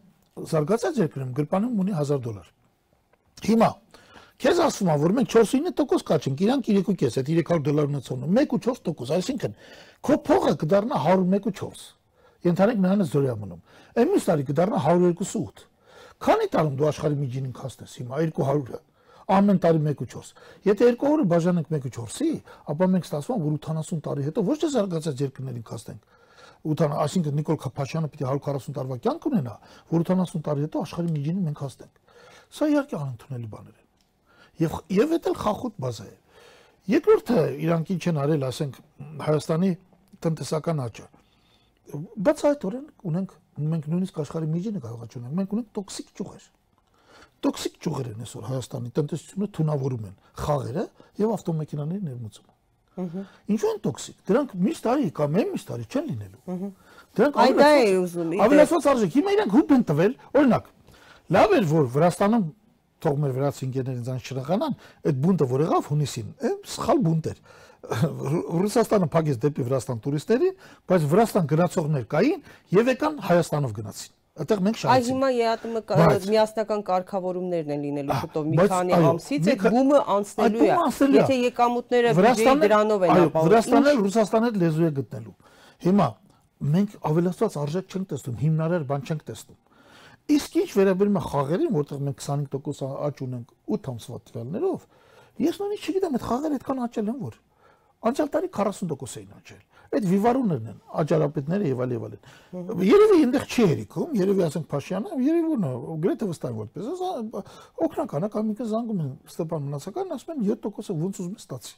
զարգացած երկրում գրպանում ունի 1000 դոլար։ Հիմա Քեզ ասում եմ, որ մենք 4.9% կաչենք, իրանք 3.5, այդ 300 դոլար ունեցողն 1.4%, այսինքն քո փողը կդառնա 101.4։ Ենթանեք նրանց զորյա մնում։ Այն մյուս տարի կդառնա 102.8։ Քանի տարում դու աշխարհի միջինին կհասնես հիմա 200-ը ամեն տարի 1.4։ Եթե 200-ը բաժանենք 1.4-ի, ապա մենք ստացվում որ 80 տարի հետո ոչ թե զարգացած երկրներին կհասնենք, 80, այսինքն Նիկոլ Փաշյանը պիտի 140 տարվա կյանք ունենա, որ 80 տարի հետո աշխարհի միջինին մենք հասնենք։ Սա իհարկե անընդունելի բաներ են։ Եվ եւ դա խախոտ բազա է։ Երկրորդը իրանք ինչ են արել, ասենք Հայաստանի տնտեսական աճը բացահայտորեն ունենք մենք նույնիսկ աշխարհի միջինը կարող է ունենք մենք ունենք տոքսիկ ճյուղեր տոքսիկ ճյուղեր են այսօր Հայաստանի տնտեսությունը թունավորում են խաղերը եւ ավտոմեքենաների ներմուծումը ինչու են տոքսիկ դրանք միշտ տարի կամ այն միշտ տարի չեն լինելու դրանք այ դա է ուզում ավելացված արժեք հիմա իրանք հուբ են տվել օրինակ լավ էր որ Վրաստանում թող մեր վրացի ինժեներին ցան շրականան այդ բունտը որ եղավ հունիսին սխալ բունտ էր Ռուսաստանը փակեց դեպի Վրաստան տուրիստերի, բայց Վրաստան գնացողներ կային եւ եկան Հայաստանով գնացին։ Այդտեղ մենք շահեցինք։ Այ հիմա ԵԱՏՄ միասնական կարգավորումներն են լինելու շուտով մի քանի ամսից, այդ բումը անցնելու է։ Եթե եկամուտները բյուջեի դրանով են ապահովում։ Վրաստանը Ռուսաստանը լեզու է գտնելու։ Հիմա մենք ավելացված արժեք չենք տեսնում, հիմնարար բան չենք տեսնում։ Իսկ ինչ վերաբերում է խաղերին, որտեղ մենք 25% աճ ունենք 8 ամսվա տվյալներով, ես նույնիսկ չգիտեմ այդ խաղերը այդքան աճել են որ։ Անցյալ տարի 40% էին աճել։ Այդ վիվարուներն են, աճարապետները եւ այլ եւ այլն։ Երևի այնտեղ չի հերիքում, երևի ասենք Փաշյանը, երևի նա գրեթե վստահ որպես օգնական, ակամիկը զանգում են Ստեփան Մնացականն, ասում են 7%-ը ոնց ուզում է ստացի։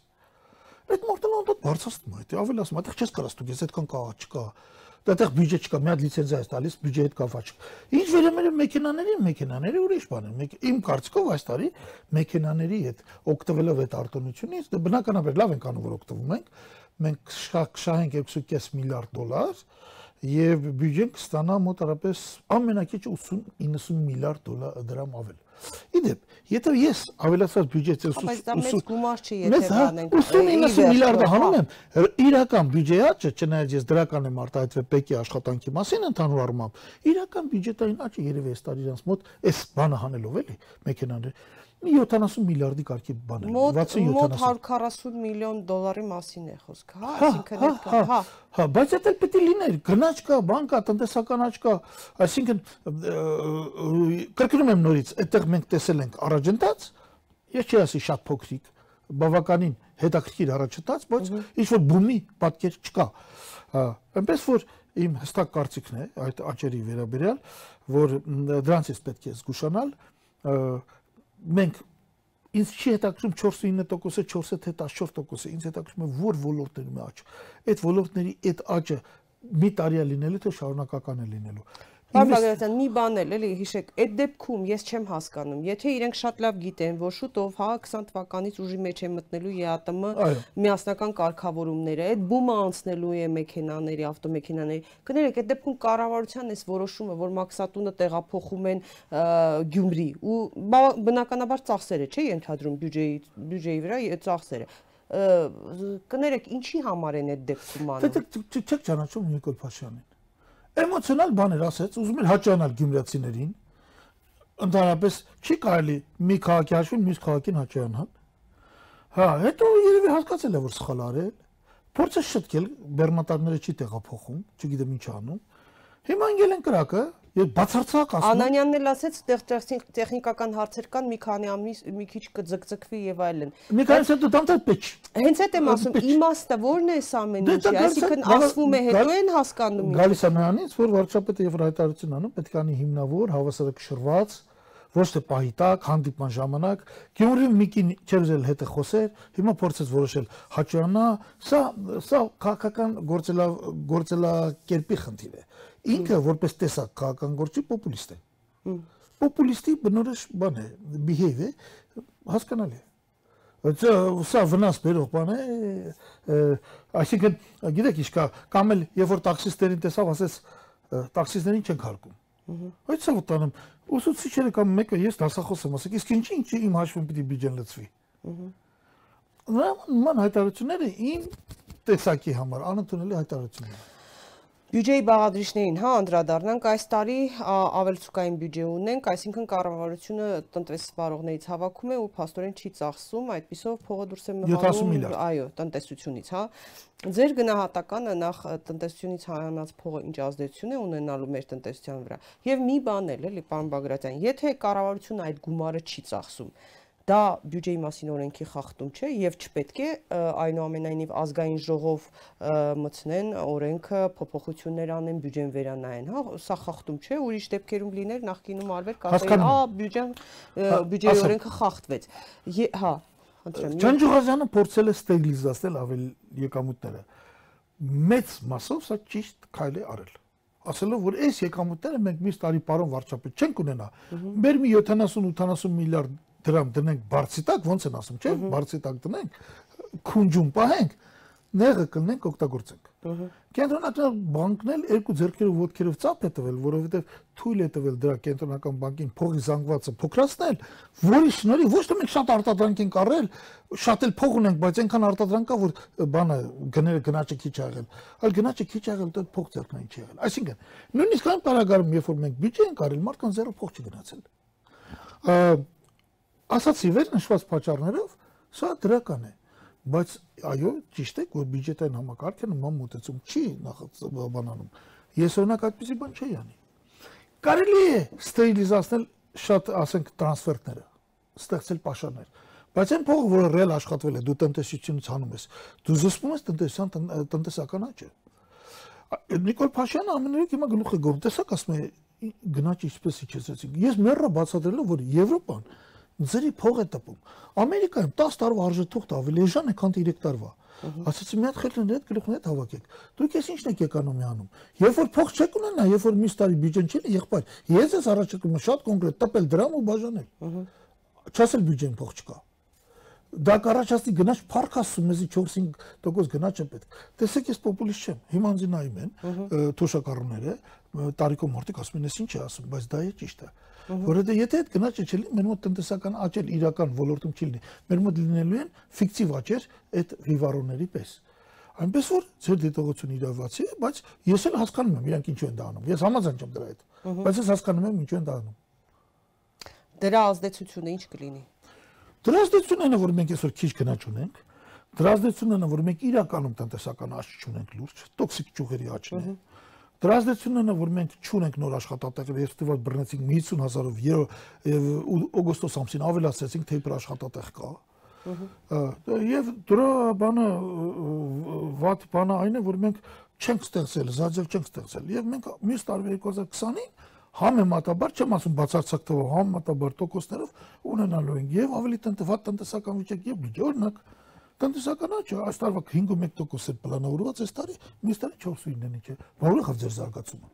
Այդ մորտն ոնց բարձրացնում է, ավելի ասում, այդտեղ չես կարա ստուգես, այդքան կա, չկա դատեղ բյուջե չկա, մի հատ լիցենզիա է տալիս, բյուջեի հետ կապված չկա։ Ինչ վերաբերում մեքենաներին, մեքենաները ուրիշ բան են։ Իմ կարծիքով այս տարի մեքենաների հետ օգտվելով այդ արտոնությունից, դե բնականաբար լավ ենք անում, որ օգտվում ենք։ Մենք շահենք 2.5 միլիարդ դոլար եւ բյուջեն կստանա մոտարապես ամենակիչը 80-90 միլիարդ դոլար դրամ ավել։ Իդեպ, եթե ես ավելացած բյուջեից 80 Բայց դա մեծ գումար չի, եթե բանենք 80-90 միլիարդը հանում եմ, իրական բյուջեի աճը, չնայած ես դրական եմ արտահայտվել ՊԵԿ-ի աշխատանքի մասին ընդհանուր առմամբ, իրական բյուջետային աճը երևի այս տարի իրանց մոտ այս բանը հանելով էլի մեքենաներ մի 70 միլիարդի կարգի բան է 60-70 մոտ 140 միլիոն դոլարի մասին է խոսքը հա այսինքն այդ հա հա հա բայց դա պետք է լիներ գնաճ կա բան կա տնտեսական աճ կա այսինքն կրկնում եմ նորից այդտեղ մենք տեսել ենք առաջընթաց ես չի ասի շատ փոքրիկ բավականին հետաքրքիր առաջընթաց բայց ինչ որ բումի պատկեր չկա այնպես որ իմ հստակ կարծիքն է այդ աճերի վերաբերյալ որ դրանից պետք է զգուշանալ մենք ինձ չի հետաքրում 4.9%-ը, 4-ը թե 14%-ը, ինձ հետաքրում է որ ոլորտներում է աճ։ Այդ ոլորտների այդ աճը մի տարի է լինելու թե շարունակական է լինելու։ Պարոն Բագրատյան, մի բան էլ էլի հիշեք, այդ դեպքում ես չեմ հասկանում, եթե իրենք շատ լավ գիտեն, որ շուտով հա 20 թվականից ուժի մեջ է մտնելու ԵԱՏՄ միասնական կարգավորումները, այդ բումը անցնելու է մեքենաների, ավտոմեքենաների, կներեք, այդ դեպքում կառավարության էս որոշումը, որ մաքսատունը տեղափոխում են Գյումրի ու բնականաբար ծախսերը չէ ենթադրում բյուջեի բյուջեի վրա ծախսերը կներեք ինչի համար են այդ դեպքում անում։ Դե չեք ճանաչում Նիկոլ Փաշյանին էմոցիոնալ բաներ ասեց, ուզում էր հաճանալ գյումրիացիներին։ Ընդհանրապես չի կարելի մի քաղաքի հաշվին մյուս քաղաքին հաճանալ։ Հա, հետո երևի հասկացել է, որ սխալ արել։ Փորձը շտկել, բեռնատարները չի տեղափոխում, չգիտեմ ինչ անում։ Հիմա ընկել են կրակը, Եվ բացարձակ ասում Անանյանն էլ ասեց, այդտեղ տեխնիկական հարցեր կան, մի քանի ամիս մի քիչ կձգձգվի եւ այլն։ Մի քանի հետո դանդաղ պետք։ Հենց այդ եմ ասում, իմաստը ո՞րն է սա ամեն դե այսինքն ասվում է հետո են հասկանում։ Գալիս է նրանից, որ վարչապետը եւ հայտարարություն անում, պետք է անի հիմնավոր, հավասարակշռված ոչ թե պահի տակ, հանդիպման ժամանակ Գյումրիում Միկին չերզել հետը խոսեր, հիմա փորձեց որոշել հաճանա, սա սա քաղաքական գործելա գործելակերպի խնդիր է ինքը որպես տեսակ քաղաքական գործի պոպուլիստ է։ Պոպուլիստի բնորոշ բան է, behave է, հասկանալի է սա վնաս բերող բան է այսինքն գիտեք ինչ կա կամ էլ երբ որ տաքսիստերին տեսավ ասես տաքսիստերին չենք հարկում այդ սա ուտանում ուսուցիչները կամ մեկը ես դասախոս եմ ասեք իսկ ինչի ինչի իմ հաշվին պիտի բյուջեն լցվի նման հայտարարությունները իմ տեսակի համար անընդունելի հայտարարություններ Բյուջեի բաղադրիչներին, հա, անդրադառնանք այս տարի ավելցուկային բյուջե ունենք, այսինքն կառավարությունը տնտեսվարողներից հավաքում է ու փաստորեն չի ծախսում, այդպիսով փողը դուրս է մղանում, այո, տնտեսությունից, հա։ Ձեր գնահատականը նախ տնտեսությունից հայանած փողը ինչ ազդեցություն է ունենալու մեր տնտեսության վրա։ Եվ մի բան էլ, էլի, պարոն Բագրատյան, եթե կառավարությունը այդ գումարը չի ծախսում, դա բյուջեի մասին օրենքի խախտում չէ եւ չպետք է այնուամենայնիվ ազգային ժողով մտցնեն օրենքը փոփոխություններ անեն բյուջեն վերանայեն հա սա խախտում չէ ուրիշ դեպքերում լիներ նախկինում արվեր կասեին ա բյուջեն բյուջեի օրենքը խախտվեց հա Ջանջուղազյանը փորձել է ստեբիլիզացնել ավելի եկամուտները մեծ մասով սա ճիշտ քայլ է արել ասելով որ այս եկամուտները մենք միշտ տարի պարոն վարչապետ չենք ունենա մեր մի 70-80 միլիարդ դրամ դնենք բարձի տակ, ոնց են ասում, չէ՞, բարձի տակ դնենք, քունջում պահենք, նեղը կլնենք, օգտագործենք։ Կենտրոնական բանկն էլ երկու ձեռքերով ոտքերով ծափ է տվել, որովհետև թույլ է տվել դրա կենտրոնական բանկին փողի զանգվածը փոքրացնել, որի շնորհիվ ոչ թե մենք շատ արտադրանք ենք առել, շատ էլ փող ունենք, բայց այնքան արտադրանք կա, որ բանը գները գնաճը քիչ ա եղել, այլ գնաճը քիչ ա եղել, դա փող ձեռքն չի եղել։ Այսինքն, նույնիսկ այն բարակարում, երբ որ մենք բյուջե ենք արել, մարդկանց զերո փող չի գնացել։ Ա ասացի վեր նշված պատճառներով սա դրական է բայց այո ճիշտ է որ բյուջետային համակարգը նման մոտեցում չի նախաբանանում ես օրինակ այդպեսի բան չի անի կարելի է ստերիլիզացնել շատ ասենք տրանսֆերտները ստեղծել պաշարներ բայց այն փողը որը ռեալ աշխատվել է դու տնտեսությունից հանում ես դու զսպում ես տնտեսության տնտեսական աճը Նիկոլ Փաշյանը ամենուրեք հիմա գլուխ է գոռում տեսակ ասում է գնաճ ինչպես իջեցեցինք ես մեռը բացատրելով որ Եվրոպան ձերի փող է տպում։ Ամերիկայում 10 տարվա արժեթուղթ ավելի էժան է, քան 3 տարվա։ Ասացի մի հատ խելքն հետ գլուխն հետ հավաքեք։ Դուք ես ի՞նչն եք էկոնոմի անում։ Երբ որ փող չեք ունենա, երբ որ միշտ տարի բյուջեն չի, եղբայր, ես ես առաջարկում եմ շատ կոնկրետ տպել դրամ ու բաժանել։ Չասել բյուջեն փող չկա դա կառաջացնի գնաճ փառք ասում էզի 4-5% գնաճ է պետք։ Տեսեք, ես պոպուլիստ չեմ։ Հիմա ինձ նայում են թոշակառուները, տարիքով մարդիկ ասում են, «Էս ինչ է ասում», բայց դա է ճիշտը։ Որովհետեւ եթե այդ գնաճը չլինի, մեր մոտ տնտեսական աճել իրական ոլորտում չի լինի։ Մեր մոտ լինելու են ֆիկտիվ աճեր այդ վիվարոների պես։ Այնպես որ ձեր դիտողությունը իրավացի է, բայց ես էլ հասկանում եմ իրանք ինչու են դա անում։ Ես համաձայն չեմ դրա հետ։ Բայց ես հասկանում եմ ինչու են դա անում։ Դրա ազդեցությունը ինչ կլինի։ Դրա ազդեցությունն է, որ մենք այսօր քիչ գնաճ ունենք։ Դրա ազդեցությունն է, որ մենք իրականում տնտեսական աճ չունենք լուրջ, տոքսիկ ճյուղերի աճն է։ Դրա ազդեցությունն է, որ մենք չունենք նոր աշխատատեղեր, ես դեպի բռնեցինք 50000-ով եւ օգոստոս ամսին ավելացրեցինք, թե իբր աշխատատեղ կա։ Եվ դրա բանը վատ բանը այն է, որ մենք չենք ստեղծել, զաջել չենք ստեղծել։ Եվ մենք մյուս տարվա 2020-ին համեմատաբար չեմ ասում բացարձակ թվով, համեմատաբար տոկոսներով ունենալու ենք եւ ավելի տնտեսական տնտեսական վիճակ եւ բյուջե օրինակ տնտեսական աճը այս տարվա 5.1% է պլանավորված, այս տարի մյուս տարի 4.9-ն չէ։ Որով է ձեր զարգացումը։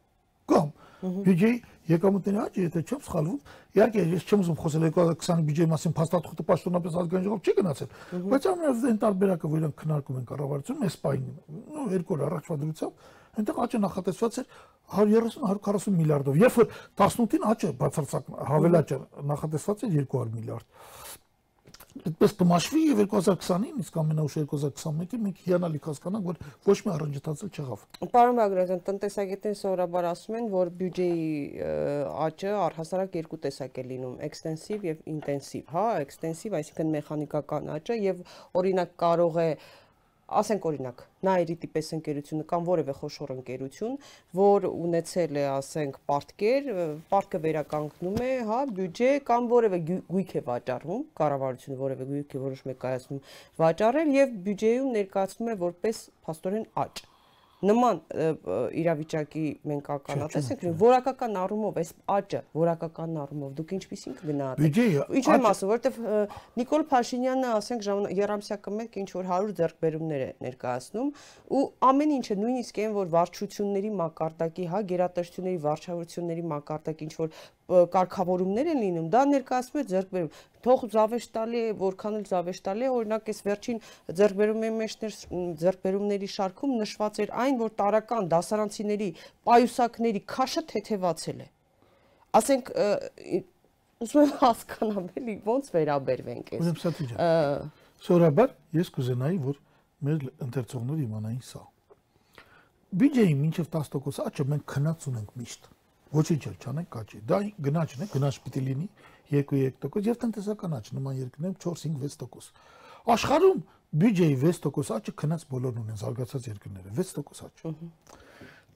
Կամ բյուջեի եկամուտների աճը, եթե չեմ սխալվում, իհարկե ես չեմ ուզում խոսել 2020 բյուջեի մասին, փաստաթղթը պաշտոնապես ազգային ժողով չի գնացել, բայց ամենազեն տարբերակը, որ իրանք քննարկում են կառավարությունում, այս պայն, նո երկու օր առաջվա դրությամբ, այնտեղ աճը նախատեսված էր 130-140 միլիարդով։ Երբ որ 18-ին աճը բացարձակ հավելաճը նախատեսված էր 200 միլիարդ այդպես կմաշվի եւ 2020-ին, իսկ ամենաուշ 2021-ին մենք հիանալի կհասկանանք, որ ոչ մի առանջատացել չեղավ։ Պարոն Բագրատյան, տնտեսագետները սովորաբար ասում են, որ բյուջեի աճը առհասարակ երկու տեսակ է լինում՝ էքստենսիվ եւ ինտենսիվ, հա, էքստենսիվ, այսինքն մեխանիկական աճը եւ օրինակ կարող է ասենք օրինակ Նայրիտի պես ընկերությունը կամ որևէ խոշոր ընկերություն, որ ունեցել է, ասենք, պարտքեր, պարտքը վերականգնում է, հա, բյուջե կամ որևէ գույք է վաճառվում, կառավարությունը որևէ գույք է որոշում է կայացնում վաճառել եւ բյուջեում ներկայացնում է որպես փաստորեն աճ նման իրավիճակի մենք ականատես ենք որակական առումով այս աճը որակական առումով դուք ինչպեսին կգնահատեք ինչ եմ ասում որովհետև Նիկոլ Փաշինյանը ասենք երամսյակը մեկ ինչ որ 100 ձեռքբերումներ է ներկայացնում ու ամեն ինչը նույնիսկ այն որ վարչությունների մակարդակի հա գերատեսչությունների վարչավորությունների մակարդակի ինչ որ կարգավորումներ են լինում, դա ներկայացում է ձեռքբերում։ Թող զավեշտալի է, որքան էլ զավեշտալի է, օրինակ այս վերջին ձեռքբերումների մեջներ ձեռքբերումների շարքում նշված էր այն, որ տարական դասարանցիների պայուսակների քաշը թեթևացել է։ Ասենք ուզում եմ հասկանամ էլի ոնց վերաբերվենք այս։ Ուրեմն սա դիջա։ Սորաբար ես կուզենայի, որ մեր ընթերցողները իմանային սա բյուջեի մինչև 10% աճը մենք քնած ունենք միշտ։ Ոչինչ էլ չանենք կաճի։ Դա գնաճն է, գնաճ պիտի լինի 2-3% եւ տնտեսական աճ նման երկրներում 4-5-6%։ Աշխարհում բյուջեի 6% աճը քնած բոլորն ունեն զարգացած երկրները, 6% աճ։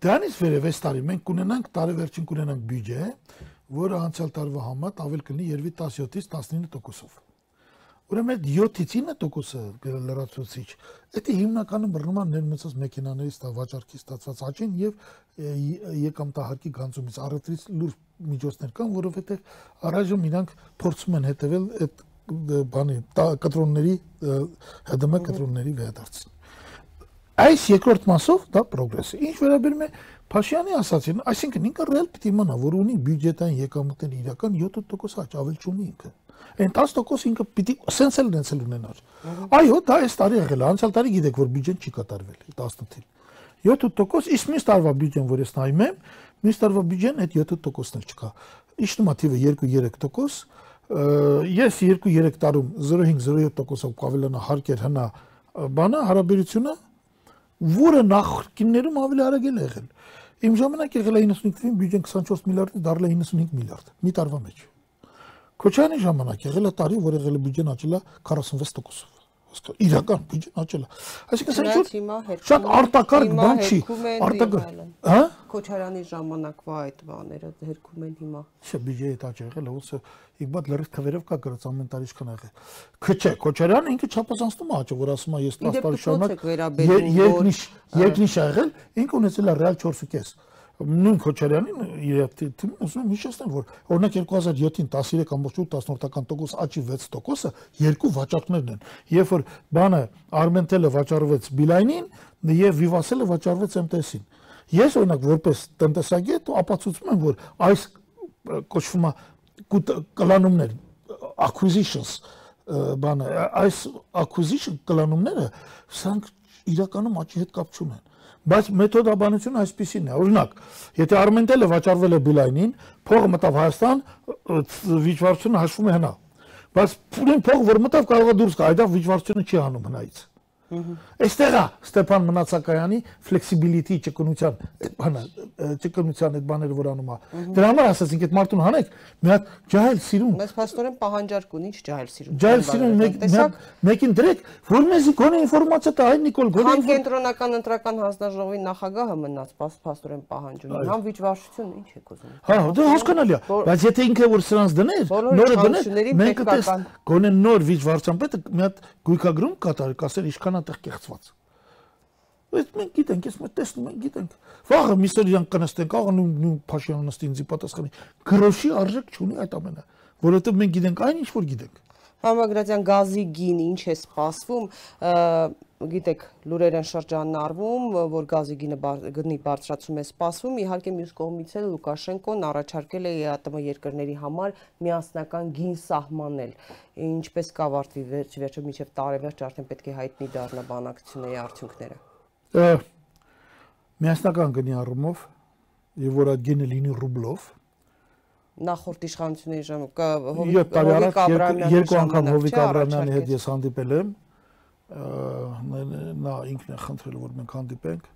Դրանից վերև այս տարի մենք կունենանք տարեվերջին կունենանք բյուջե, որը անցյալ տարվա համեմատ ավել կլինի երևի 17-ից 19%-ով։ Ուրեմն այդ 7-ից 9%-ը լրացուցիչ, դա հիմնականում բռնում է ներմուծած մեքենաներից տա վաճառքի ստացված աճին եւ եկամտահարկի գանձումից առևտրից լուրջ միջոցներ կան, որովհետեւ առայժմ իրանք փորձում են հետեւել այդ բանի կտրոնների ՀԴՄ կտրոնների վերադարձին։ Այս երկրորդ մասով դա պրոգրես է։ Ինչ վերաբերում է Փաշյանի ասացին, այսինքն ինքը ռեալ պիտի իմանա, որ ունի բյուջետային եկամուտների իրական 7% աճ, ավել չունի ինքը այն 10% ինքը պիտի սենց էլ ունեցել ունենար։ Այո, դա այս տարի եղել է, անցյալ տարի գիտեք, որ բյուջեն չի կատարվել 18-ին։ 7% իսկ մյուս տարվա բյուջեն, որ ես նայում եմ, մյուս տարվա բյուջեն այդ 7%-ն էլ չկա։ Իջնում է թիվը 2-3%, ես 2-3 տարում 0.5-0.7%-ով կավելանա հարկեր հնա բանը հարաբերությունը, որը նախկիններում ավելի արագ է եղել։ Իմ ժամանակ եղել է 95 թվին բյուջեն 24 միլիարդից դարձել է 95 միլիարդ մի տարվա մեջ։ Քոչյանի ժամանակ եղել է տարի, որ եղել է բյուջեն աճել է 46%-ով իրական բյուջեն աճել է։ Այսինքն սա ինչ շատ արտակարգ բան չի։ Արտակարգ, հա? Քոչարյանի ժամանակվա այդ բաները հերքում են հիմա։ Չէ, բյուջեի հետ աճ եղել է, ոնց իբադ լրիվ քվերով կա գրած ամեն տարի ինչքան եղել։ Քչե, Քոչարյանը ինքը չափազանցնում է աճը, որ ասում է ես 10 տարի շարունակ երկնիշ երկնիշ ա եղել, ինքը ունեցել է ռեալ 4.5 նույն Քոչարյանին իր թիմին ուզում հիշեցնել, որ օրինակ 2007-ին 13.8%-ական տոկոս աճի 6%-ը երկու վաճառքներն են։ Երբ որ բանը Armentel-ը վաճառվեց Beeline-ին եւ Vivasel-ը վաճառվեց MTS-ին։ Ես օրինակ որպես տնտեսագետ ապացուցում եմ, որ այս կոչվում է կլանումներ acquisitions բանը այս acquisition կլանումները սրանք իրականում աճի հետ կապ չունեն բայց մեթոդաբանությունը այսպեսին է օրինակ եթե Armentel-ը վաճառվել է Beeline-ին փողը մտավ Հայաստան վիճվարությունը հաշվում է հնա բայց փողը որ մտավ կարող է դուրս գա այդա վիճվարությունը չի անում հնայից Այստեղ է Ստեփան Մնացակայանի flexibility ճկունության բանը ճկունության այդ բաները որ անում է։ Դրա համար ասացինք այդ մարդուն հանեք մի հատ ջահել սիրուն։ Մեզ փաստորեն պահանջարկ ունի, ջահել սիրուն։ Ջահել սիրուն մեկ մեկին դրեք, որ մեզի գոնե ինֆորմացիա տա այ Նիկոլ գոնե։ Համ կենտրոնական ընտրական հանձնաժողովի նախագահը մնաց փաստորեն պահանջում։ Համ վիճվարշություն ինչ է կոզում։ Հա, դա հասկանալի է, բայց եթե ինքը որ սրանց դներ, նորը դներ, մենք կտես գոնե նոր վիճվարչան պետք մի հատ գույքագրում կատարի, կասեր ինչքան այդտեղ կեղծված։ Բայց մենք գիտենք, ես մենք տեսնում ենք, գիտենք։ Վաղը միսեր իրան կնստեն, կարող նույն Փաշյանը նստի ինձի պատասխանի։ Գրոշի արժեք չունի այդ ամենը, որովհետև մենք գիտենք այն ինչ որ գիտենք։ Համագրատյան գազի գին ինչ է սպասվում, գիտեք, լուրեր են շրջանառվում, որ գազի գինը գնի բարձրացում է սպասվում, իհարկե մյուս կողմից էլ Լուկաշենկոն առաջարկել է ԵԱՏՄ երկրների համար միասնական գին սահմանել։ Ինչպես կավարտվի վերջ վերջը միջև տարեվերջ արդեն պետք է հայտնի դառնա բանակցությունների արդյունքները։ Միասնական գնի առումով եւ որ այդ գինը լինի ռուբլով, նախորդ իշխանությունների ժամանակ Հովիկ Աբրահամյանի երկու անգամ Հովիկ Աբրահամյանի հետ ես հանդիպել եմ նա ինքն է խնդրել որ մենք հանդիպենք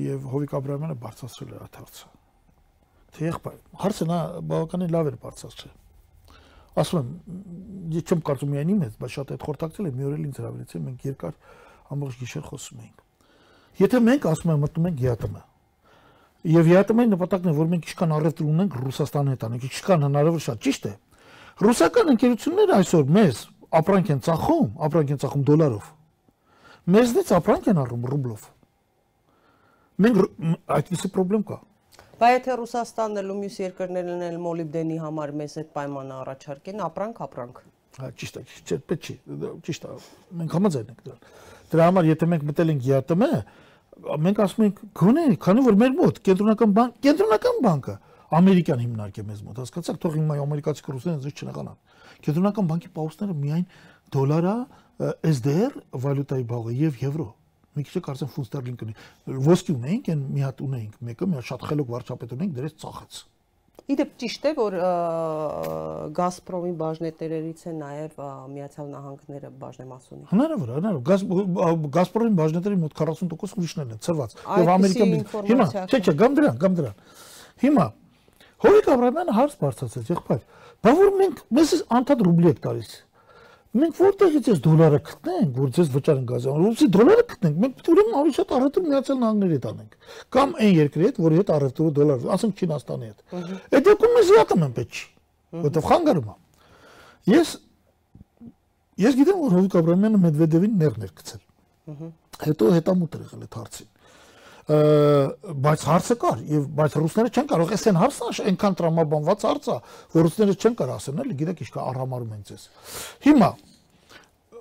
եւ Հովիկ Աբրահամյանը բարձրացրել է այդ հարցը թե եղբայր հարցը նա բավականին լավ էր բարձրացրել ասում եմ ես չեմ կարծում միայն իմ հետ բայց շատ այդ խորտակցել եմ մի օր էլ ինձ հրավիրեցին մենք երկար ամբողջ գիշեր խոսում էինք եթե մենք ասում ենք մտնում ենք ԵԱՏՄ Եվ ԵԱՏՄ-ի նպատակն է, որ մենք ինչքան առևտուր ունենք Ռուսաստանի հետ անենք, ինչքան հնարավոր շատ, ճիշտ է։ Ռուսական ընկերությունները այսօր մեզ ապրանք են ծախում, ապրանք են ծախում դոլարով։ Մեզնից ապրանք են առում ռուբլով։ Մենք այդպեսի խնդրեմ կա։ Բայց եթե Ռուսաստանն էլ ու մյուս երկրներն էլ մոլիբդենի համար մեզ այդ պայմանը առաջարկեն, ապրանք, ապրանք։ Հա, ճիշտ է, չէ, պետք չի, ճիշտ է։ Մենք համաձայն ենք դրան։ Դրա համար եթե մենք մտել ենք ԵԱՏՄ, մենք ասում ենք գոնե, քանի որ մեր մոտ կենտրոնական բանկ, կենտրոնական բանկը ամերիկյան հիմնարկ է մեզ մոտ հասկացաք թող հիմա ամերիկացի ռուսներն ձեզ չնեղանան կենտրոնական բանկի պաուստները միայն դոլարա SDR վալյուտայի բաղը եւ եվրո մի քիչ կարծեմ ֆունտ ստերլինգ կնի ոսկի ունեինք այն մի հատ ունեինք մեկը մի հատ շատ խելոք վարչապետ ունեինք դրեց ծախեց Իդեպ ճիշտ է, որ Գազպրոմի բաժնետերերից է նաև Միացյալ Նահանգները բաժնեմասունի։ Հնարավոր է, հնարավոր։ Գազ Գազպրոմի բաժնետերի մոտ 40% ուրիշներն են ծրված։ Եվ Ամերիկան հիմա, չէ, չէ, գամ դրան, գամ դրան։ Հիմա Հովիկ Աբրամյանը հարց բարձրացրեց, եղբայր։ Բա որ մենք մեզ անդադ ռուբլի եք տալիս մենք որտեղից էս դոլարը գտնենք, որ ձեզ վճարեն գազան, ուսի դոլարը գտնենք, մենք պետք է ուրեմն ավելի շատ առևտուր միացյալ նահանգների հետ անենք։ Կամ այն երկրի հետ, որի հետ առևտուրը դոլար, ասենք Չինաստանի հետ։ Այդ դեպքում մեզ իհարկե մենք պետք չի, որովհետև խանգարում է։ Ես ես գիտեմ, որ Հովիկ Աբրամյանը Մեդվեդևին նեղներ գցել։ Հետո հետամուտ եղել այդ հարցին բայց հարցը կար եւ բայց ռուսները չեն կարող այն հարցը այնքան տրամաբանված հարց է որ ռուսները չեն կարող ասեն էլի գիտեք ինչ կա առհամարում են ձեզ հիմա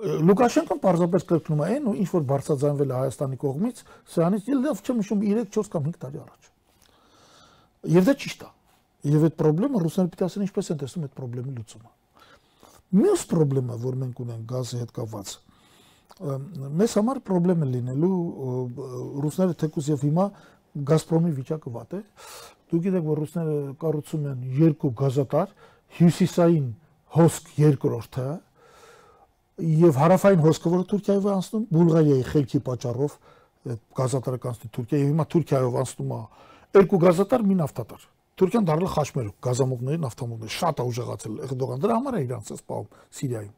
Լուկաշենկոն պարզապես կրկնում է այն ու ինչ որ բարձրաձայնվել է Հայաստանի կողմից սրանից լավ չեմ հիշում 3-4 կամ 5 տարի առաջ եւ դա ճիշտ է եւ այդ խնդրեմը ռուսները պիտի ասեն ինչպես են տեսնում այդ խնդրեմի լուծումը մյուս խնդրեմը որ մենք ունենք գազի հետ կապված մեզ համար խնդրեմ է լինելու ռուսները թեկուզ եւ հիմա Գազպրոմի վիճակը վատ է։ Դուք գիտեք, որ ռուսները կառուցում են երկու գազատար, հյուսիսային հոսք երկրորդը եւ հարավային հոսքը, որը Թուրքիայով է անցնում, Բուլղարիայի խելքի պատճառով գազատարը կանցնի Թուրքիա եւ հիմա Թուրքիայով անցնում է երկու գազատար, մի նավթատար։ Թուրքիան դարձել խաչմերուկ, գազամուղների, նավթամուղների, շատ է ուժեղացել Էրդողան։ Դրա համար է իրանց սպահում Սիրիայում։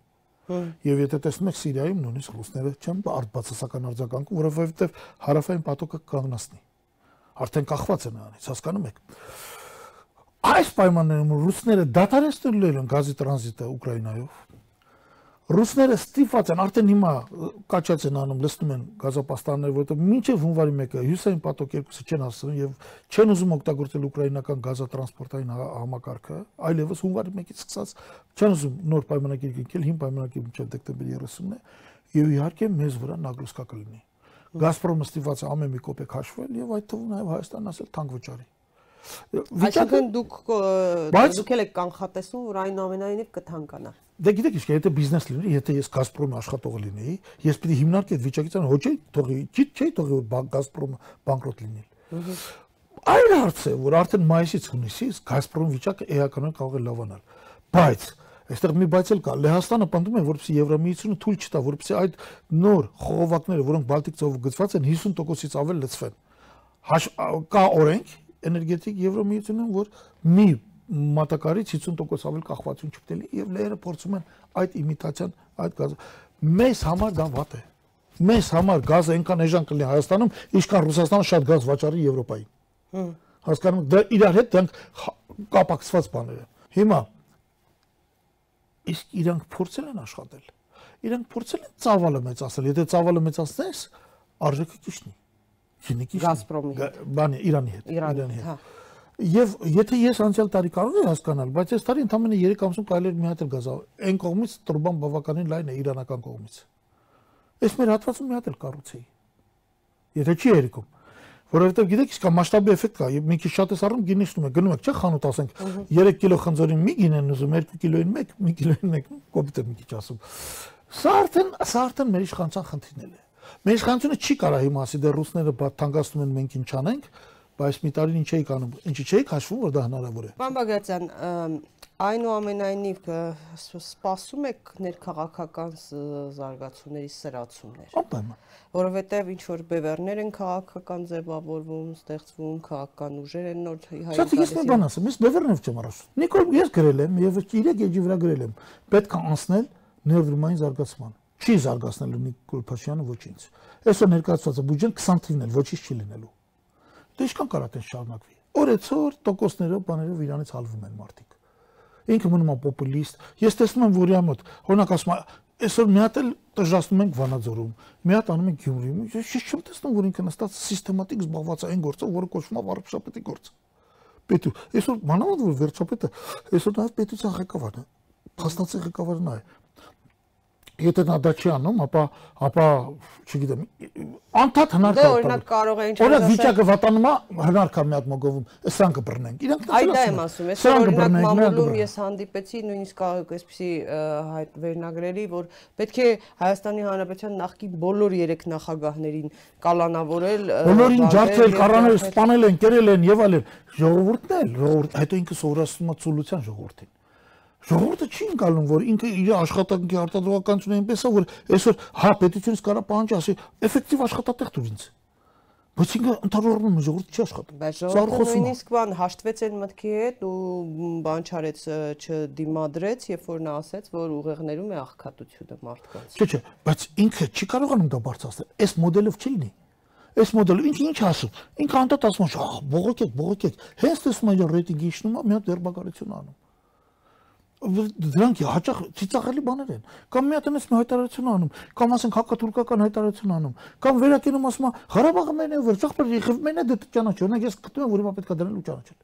Եվ եթե տեսնում եք Սիրիայում նույնիսկ ռուսները չեն բացասական արձագանքում, որովհետև հարավային պատոկը կանգնացնի։ Արդեն կախված են նրանից, հասկանում եք։ Այս պայմաններում ռուսները դադարեցնել են գազի տրանզիտը Ուկրաինայով ռուսները ստիպված են արդեն հիմա կաչած են անում լցնում են գազապաստաններ որովհետեւ մինչև հունվարի 1-ը հյուսային պատոկ 2-ը չեն հասցնում եւ չեն ուզում օգտագործել ուկրաինական գազատրանսպորտային համակարգը այլևս հունվարի 1-ից սկսած չեն ուզում նոր պայմանագիր կնքել հին պայմանագիր մինչև դեկտեմբերի 30-ն է եւ իհարկե մեզ վրա նագրուսկա կլինի Գազպրոմը ստիպված է ամեն մի կոպեկ հաշվել եւ այդ թվում նաեւ Հայաստանն ասել թանկ վճարի Այսինքն դուք դուք եք կանխատեսում, որ այնուամենայնիվ կթանկանա։ Դե գիտեք ինչ, եթե բիզնես լինի, եթե ես Գազպրոմի աշխատող լինեի, ես պիտի հիմնարկի այդ վիճակից անա հոչեի թողի, ճիտ չէի թողի որ Գազպրոմը բանկրոտ լինի։ Այլ հարց է, որ արդեն մայիսից հունիսից Գազպրոմ վիճակը էականորեն կարող է լավանալ։ Բայց Այստեղ մի բայց էլ կա։ Լեհաստանը պնդում է, որպեսզի Եվրամիությունը թույլ չտա, որպեսզի այդ նոր խողովակները, որոնք Բալտիկ ծովով գծված են, 50%-ից ավել լցվեն։ Կա օրենք էներգետիկ Եվրամիությունում, որ մի մատակարից 50% ավել կախվածություն է եւ լեերը փորձում են այդ իմիտացիան այդ գազը մեզ համար դա վատ է մեզ համար գազը այնքան էժան կլինի Հայաստանում ինչքան Ռուսաստանը շատ գազ վաճառի Եվրոպային հասկանում դա իրար հետ դրանք կապակցված բաներ են հիմա իսկ իրանք փորձել են աշխատել իրանք փորձել են ծավալը մեծացնել եթե ծավալը մեծացնես արժեքը ճիշտ է Քինիկի Գազպրոմի բանի Իրանի հետ Իրանի հետ հա Եվ եթե ես անցյալ տարի կարող եմ հասկանալ, բայց այս տարի ընդամենը 3 ամսում կարելի է մի հատ էլ գազ այն կողմից տրուբան բավականին լայն է իրանական կողմից։ Այս մեր հատվածում մի հատ էլ կառուցեի։ Եթե չի երիկում, որովհետև գիտեք, իսկ մասշտաբի էֆեկտ կա, եւ մի քիչ շատ էս առում գինիշնում է, գնում եք, չէ՞ խանութ ասենք 3 կիլո խնձորին մի գին են ուզում, 2 կիլոին 1, 1 կիլոին 1, կոպիտ է մի քիչ ասում։ Սա արդեն, սա արդեն մեր իշխանության խնդիրն է։ Մեր իշխանությունը չի կարա հիմա ասի դեռ ռուսները թանկացնում են մենք ինչ անենք, բայց մի տարին ինչ էի կանում, ինչի չէի քաշվում, որ դա հնարավոր է։ Պարոն Բագրատյան, այնուամենայնիվ սպասում եք ներքաղաքական զարգացումների սրացումներ։ Անպայման որովհետև ինչ որ բևեռներ են քաղաքական ձևավորվում, ստեղծվում, քաղաքական ուժեր են նոր հայ։ Շատ ես մի բան ասեմ, ես բևեռներ չեմ առասում։ Նիկոլ ես գրել եմ եւ 3 էջի վրա գրել եմ։ Պետք է անցնել ներդրումային զարգացման չի զարգացնելու Նիկոլ Փաշյանը ոչինչ։ Այսօր ներկայացված է բյուջեն 20 թիվն էլ ոչինչ չի լինելու։ Դե ինչքան կարա տես շարունակվի։ Օրեցօր տոկոսներով, բաներով իրանից հալվում են մարդիկ։ Ինքը մնում է պոպուլիստ։ Ես տեսնում եմ, որ իրա մոտ, օրինակ ասում է, այսօր մի հատ էլ տժժացնում ենք Վանաձորում, մի հատ անում ենք Գյումրիում։ Ես չեմ տեսնում, որ ինքը նստած սիստեմատիկ զբաղված է այն գործով, որը կոչվում է վարչապետի գործ։ Պետու։ Այսօր մանավանդ որ վերջապետը այսօր նաև պետության ղեկավարն է։ Փաստացի ղեկավարն է եթե նա դա չի անում, ապա ապա չգիտեմ, անդադ հնարք է։ Դե օրինակ կարող է ինչ ասել։ Օրինակ վիճակը վատանում է, հնարք է մի հատ մոգովում, սրանք կբռնենք։ Իրանք դա ասում։ Այդ դա եմ ասում, ես օրինակ մամուլում ես հանդիպեցի, նույնիսկ այսպեսի հայտ վերնագրերի, որ պետք է Հայաստանի Հանրապետության նախկին բոլոր երեք նախագահներին կալանավորել։ Բոլորին ջարդել, կառանել, սպանել են, կերել են եւ այլն։ Ժողովուրդն էլ, ժողովուրդ, հետո ինքը սովորացնում է ցուլության ժողովրդին։ Ժողովուրդը չի ընկալում, որ ինքը իր աշխատանքի արտադրողականությունը այնպես է, որ այսօր հա պետությունից կարա պահանջ ասի, էֆեկտիվ աշխատատեղ դուր ինձ։ Բայց ինքը ընդհանրորեն ժողովուրդը չի աշխատում։ Բայց ժողովուրդը նույնիսկ բան հաշտվեց այն մտքի հետ ու բան չարեց չդիմադրեց, երբ որ նա ասեց, որ ուղեղներում է աղքատությունը մարդկանց։ Չէ, չէ, բայց ինքը չի կարողանում դա բարձրացնել։ Այս մոդելով չի լինի։ Այս մոդելը ինչ ինչ ասում։ Ինքը անդադ ասում է, բողոքեք, բողոքեք։ Հենց տեսնում է ռեյտինգի իջնում է, մի հատ դերբակալություն անում դրանք հաճախ ծիծաղելի բաներ են կամ մի հատ այնպես մի հայտարարություն անում կամ ասենք հակաթուրքական հայտարարություն անում կամ վերակենում ասում Ղարաբաղը մեն է որ ճախպեր եղև մեն է դե ճանաչի օրինակ ես գտնում եմ որ հիմա պետք է դրանելու ճանաչել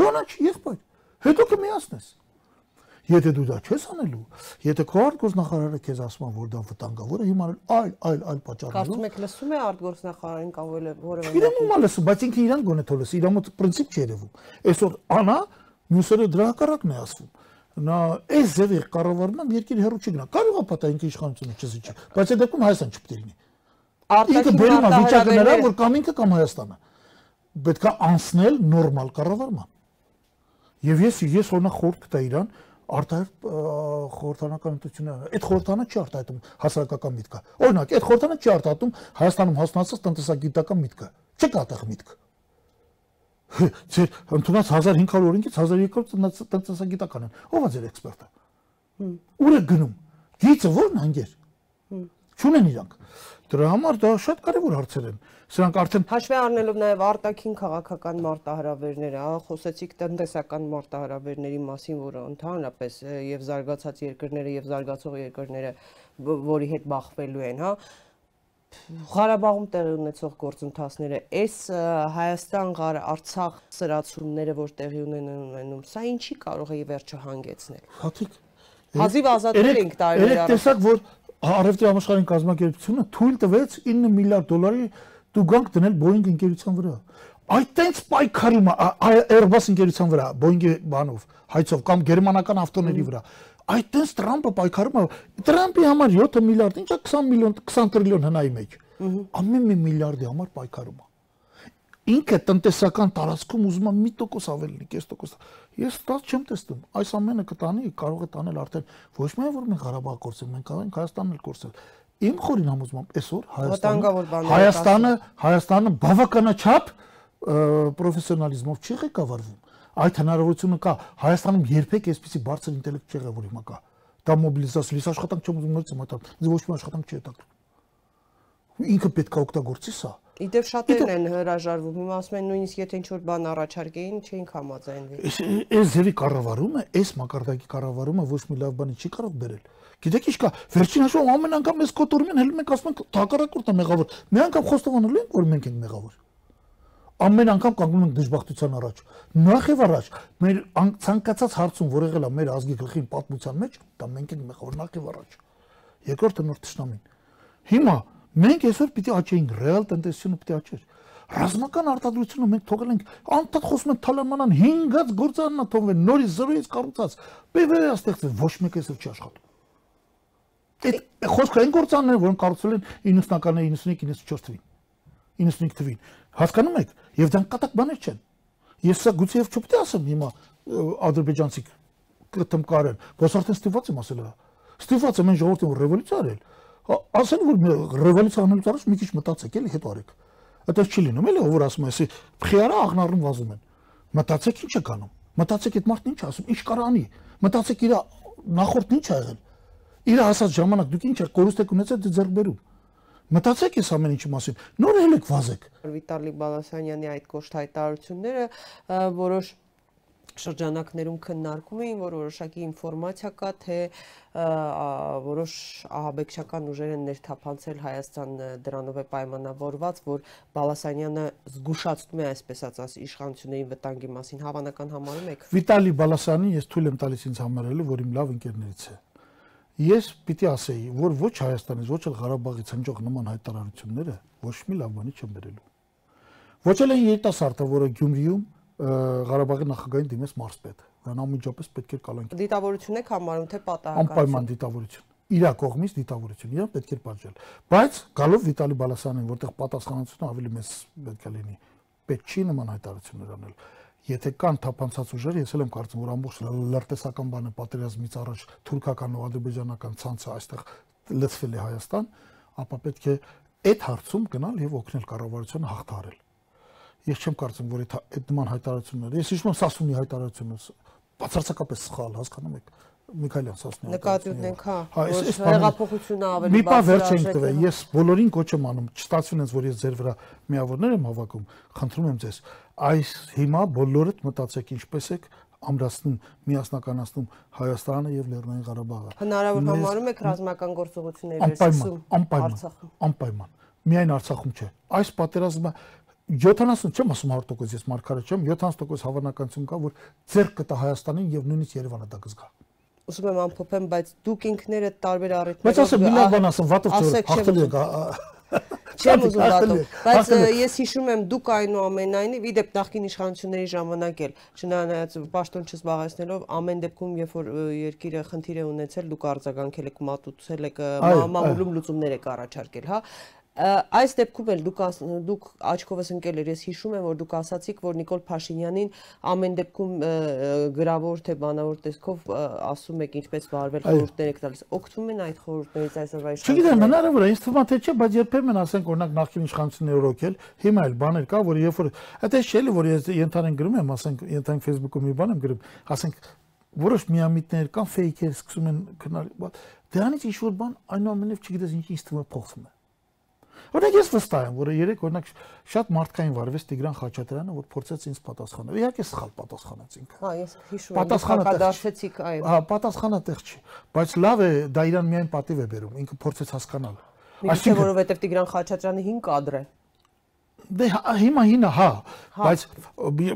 ճանաչ եղբայր հետո կմիացնես եթե դու դա չես անելու եթե քո արտգործնախարարը քեզ ասում որ դա վտանգավոր է հիմա այլ այլ այլ պատճառներով Կարծում եք լսում է արտգործնախարարին կամ որևէ Իրեն ում լսում բայց ինքը իրան գոնե թողես իր մոտ պրինցիպ չի երևում այսօր անա մյուսերը դրա հակառակն է ասում նա այս ձևի կառավարման երկիր հերո չի գնա։ Կարող է պատահի ինքը իշխանությունը չզիջի, բայց այդ դեպքում Հայաստան չպետք լինի։ Արտաքին բերում վիճակը նրա, որ կամ ինքը կամ Հայաստանը պետք է անցնել նորմալ կառավարման։ Եվ ես ես օրինակ խորտ կտա իրան արտահայտ խորհրդանական ընտրությունները այդ խորհրդանը չի արտահայտում հասարակական միտքը օրինակ այդ խորհրդանը չի արտահայտում հայաստանում հասունացած տնտեսագիտական միտքը չկա այդտեղ միտք Ձեր ընդունած 1500 օրենքից 1200 տնտեսագիտական են։ Ո՞վ է ձեր էքսպերտը։ Ուր է գնում։ Գիծը ո՞րն անգեր։ Չունեն իրանք։ Դրա համար դա շատ կարևոր հարցեր են։ Սրանք արդեն հաշվի առնելով նաև արտաքին քաղաքական մարտահրավերները, հա, խոսեցիք տնտեսական մարտահրավերների մասին, որը ընդհանրապես եւ զարգացած երկրները եւ զարգացող երկրները որի հետ բախվելու են, հա, Ղարաբաղում տեղի ունեցող գործընթացները, այս Հայաստան Ղար Արցախ սրացումները, որ տեղի ունենում, սա ինչի կարող է ի վերջո հանգեցնել։ Հատիկ։ Հազիվ ազատվել ենք տարիներ առաջ։ Երեք տեսակ, որ Արևտի համաշխարհային կազմակերպությունը թույլ տվեց 9 միլիարդ դոլարի դուգանք դնել Boeing ընկերության վրա։ Այդ տենց պայքարում Airbus ընկերության վրա, Boeing-ի բանով, հայցով կամ գերմանական ավտոների վրա այդ տես Տրամպը պայքարում է Տրամպի համար 7 միլիարդ, ինչա 20 միլիոն 20 տրիլիոն հնայի մեջ։ Ամեն մի միլիարդի համար պայքարում է։ Ինքը տնտեսական տարածքում ուզում է մի տոկոս ավելի լինի, 5%։ Ես դա չեմ տեսնում։ Այս ամենը կտանի, կարող է տանել արդեն ոչ միայն որ մենք Ղարաբաղ կորցնենք, մենք կարող ենք Հայաստանն էլ կորցնել։ Իմ խորին համոզմամբ այսօր Հայաստանը Հայաստանը Հայաստանը բավականաչափ պրոֆեսիոնալիզմով չի ղեկավարվում այդ հնարավորությունը կա Հայաստանում երբեք այսպեսի բարձր ինտելեկտ չեղավ որ հիմա կա դա մոբիլիզացիա լիս աշխատանք չեմ ուզում նորից մտալ ինձ ոչ մի աշխատանք չի հետաքրքրում ինքը պետք է օգտագործի սա Իդեպ շատերն են հրաժարվում։ Հիմա ասում են նույնիսկ եթե ինչ-որ բան առաջարկեին, չէին համաձայնվի։ Այս ձևի կառավարումը, այս մակարդակի կառավարումը ոչ մի լավ բանի չի կարող բերել։ Գիտեք ինչ կա, վերջին հաշվով ամեն անգամ այս կոտորումին հելում ենք ասում ենք հակառակորդը մեղավոր։ Մի անգամ խոստովանելու ենք, որ մենք ենք մեղավոր ամեն անգամ կանգնում ենք դժբախտության առաջ։ Նախ եւ առաջ մեր ցանկացած հարցում, որ եղել է մեր ազգի գլխին պատմության մեջ, դա մենք ենք մեղավոր նախ եւ առաջ։ Երկրորդը նոր ճշնամին։ Հիմա մենք այսօր պիտի աճեինք, ռեալ տնտեսությունը պիտի աճեր։ Ռազմական արտադրությունը մենք թողել ենք անդադ խոսում են թալամանան 5-ած գործարանա թողվել, նորից զրոյից կառուցած։ PV-ը ստեղծել ոչ մեկ այսօր չի աշխատում։ Այդ խոսքը այն գործարանները, որոնք կառուցվել են 90-ականների 95-94 թվին։ 95 թվին։ Հասկանում եք, եւ դրանք կատակ բաներ չեն։ Ես սա գուցե եւ չպետք է ասեմ հիմա ադրբեջանցի կտմկար են, բայց արդեն ստիպված եմ ասել հա։ Ստիպված եմ այն ժողովրդին ռևոլյուցիա արել։ Ասել որ ռևոլյուցիա անելուց առաջ մի քիչ մտածեք էլի հետո արեք։ Այդպես չի լինում էլի, որ ասում է, էսի խիարա աղնառում վազում են։ Մտածեք ինչ է կանում։ Մտածեք այդ մարդն ինչ ասում, ինչ կարող անի։ Մտածեք իր նախորդն ինչ ա եղել։ Իր ասած ժամանակ դուք ինչ կորուստ եք ունեցել դե ձեռք բերում։ Մտածեք այս ամեն ինչի մասին։ Նոր էլ եք վազեք։ Վիտալի Բալասանյանի այդ կոշտ հայտարարությունները որոշ շրջանակներում քննարկում էին, որ որոշակի ինֆորմացիա կա, թե որոշ ահաբեկչական ուժեր են ներթափանցել Հայաստան դրանով է պայմանավորված, որ Բալասանյանը զգուշացնում է այսպես ասած իշխանությունների վտանգի մասին հավանական համարում եք։ Վիտալի Բալասյանին ես թույլ եմ տալիս ինձ համարելու, որ իմ լավ ընկերներից է Ես պիտի ասեի, որ ոչ Հայաստանից, ոչ էլ Ղարաբաղից հնչող նման հայտարարությունները ոչ մի լավ բանի չեն բերելու։ Ոչ էլ այն երիտասարդը, որը Գյումրիում Ղարաբաղի նախագահին դիմեց մարզպետ։ Նրան ամիջապես պետք է կալանքի։ Դիտավորություն եք համարում թե պատահական։ Անպայման դիտավորություն։ Իրա կողմից դիտավորություն, իրան պետք է պատժել։ Բայց գալով Վիտալի Բալասյանին, որտեղ պատասխանատվությունը ավելի մեծ պետք է լինի, պետք չի նման հայտարարություններ անել։ Եթե կան թափանցած ուժեր, ես էլ եմ կարծում, որ ամբողջ լրտեսական բանը պատերազմից առաջ թուրքական ու ադրբեջանական ցանցը այստեղ լցվել է Հայաստան, ապա պետք է այդ հարցում գնալ եւ օգնել կառավարությանը հաղթարել ես չեմ կարծում, որ այդ նման հայտարարությունները, ես եմ Սասունի հայտարարությունը, բացարձակապես սխալ, հասկանում եք։ Միքայելյան Սասունի նկատի ունենք, հա, որ հեղափոխությունը ավելի բարձր։ Մի բան վերջ ենք տվել, ես բոլորին կոչ եմ անում, չստացվին ինձ, որ ես ձեր վրա միավորներ եմ հավաքում, խնդրում եմ ձեզ, այս հիմա բոլորդ մտածեք ինչպես եք ամրացնում, միասնականացնում Հայաստանը եւ Լեռնային Ղարաբաղը։ Հնարավոր համարում եք ռազմական գործողությունների վերսկսում Արցախում։ Անպայման։ Միայն Արցախում չէ։ Այս պատերազմը 70 չեմ ասում 100% ես մարգարե չեմ 70% հավանականություն կա որ ձեր կտա Հայաստանին եւ նույնիսկ Երևանը դա կզգա ուզում եմ ամփոփեմ բայց դուք ինքներդ տարբեր առիթներով բայց ասեմ մի լավ բան ասեմ վատով ծոր հաղթելու եք Չեմ ուզում դատում, բայց ես հիշում եմ դուք այնուամենայնիվ իդեպ նախկին իշխանությունների ժամանակ էլ չնայած պաշտոն չզբաղեցնելով ամեն դեպքում երբ որ երկիրը խնդիր է ունեցել դուք արձագանքել եք մատուցել եք մամուլում լուծումներ եք առաջարկել, հա այս դեպքում էլ դուք դուք աչքովս ընկել եք ես հիշում եմ որ դուք ասացիք որ Նիկոլ Փաշինյանին ամեն դեպքում գրավոր թե բանավոր տեսքով ասում եք ինչպես վարվել խորհուրդներ եք տալիս օգտվում են այդ խորհուրդներից այսօրվա իշխանությունները Չգիտեմ հնարավոր է ինձ թվում է թե չէ բայց երբեմն ասենք օրինակ նախկին իշխանությունները օրոքել հիմա էլ բաներ կա որ երբ որ այդպես չէ որ ես ենթանեն գրում եմ ասենք ենթանք Facebook-ում մի բան եմ գրում ասենք որոշ միամիտներ կան ֆեյքեր սկսում են գնալ դրանից ինչ որ բան այնուամենայնիվ չգիտես ինչ ինձ թվում է փոխվում է Օրինակ ես վստահ եմ, որ երեք օրինակ շատ մարդկային վարվեց Տիգրան Խաչատրյանը, որ փորձեց ինձ պատասխանել։ Իհարկե սխալ պատասխանեց ինքը։ Հա, ես հիշում եմ, պատասխանատեղեցիք այո։ Հա, պատասխանատեղ չի, բայց լավ է, դա իրան միայն պատիվ է բերում, ինքը փորձեց հասկանալ։ Այսինքն որովհետև Տիգրան Խաչատրյանը 5 կադր է։ Դե հա, հիմա հինը հա, հա, բայց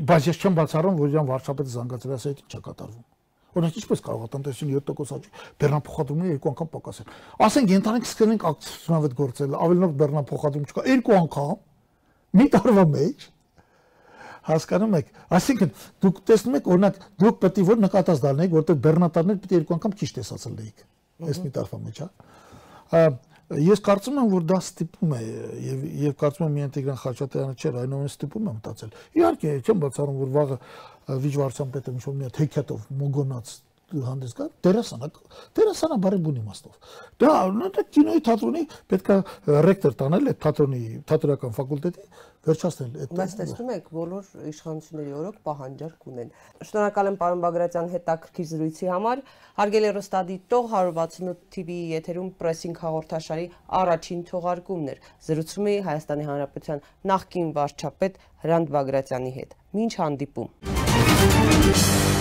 բայց ես չեմ բացառում, որ իրան վարչապետը զանգացրել ասա, դա չի կատարվում։ Օրինակ ինչպես կարող է տնտեսություն 7% աճի, բեռնափոխադրումները երկու անգամ պակասեն։ Ասենք ենթանենք սկսենք ակցիոնավետ գործել, ավելնով բեռնափոխադրում չկա, երկու անգամ մի տարվա մեջ հասկանում եք այսինքն դուք տեսնում եք օրինակ դուք պետք է որ նկատած դառնայիք որտեղ բեռնատարներ պետք է երկու անգամ քիչ տեսածել լեիք այս մի տարվա մեջ հա ես կարծում եմ որ դա ստիպում է եւ եւ կարծում եմ միայն Տիգրան Խաչատրյանը չէր այնուամենայնիվ ստիպում է մտածել իհարկե չեմ բացառում որ վաղը վիճվարության պետը ինչ-որ մի հատ հեքիաթով մոգոնած հանդես գա դերասանակ դերասանա բարի բուն իմաստով դա դա կինոյի թատրոնի պետքա ռեկտոր տանել այդ թատրոնի թատրոնական ֆակուլտետի վերջացնել այդ բայց տեսնում եք բոլոր իշխանությունների օրոք պահանջարկ ունեն շնորհակալ եմ պարոն Բագրատյան հետաքրքիր զրույցի համար հարգելի ռոստադիտող 168 TV եթերում պրեսինգ հաղորդաշարի առաջին թողարկումն էր զրուցում էի Հայաստանի Հանրապետության նախկին վարչապետ Հրանտ Բագրատյանի հետ Մինչ հանդիպում Thank you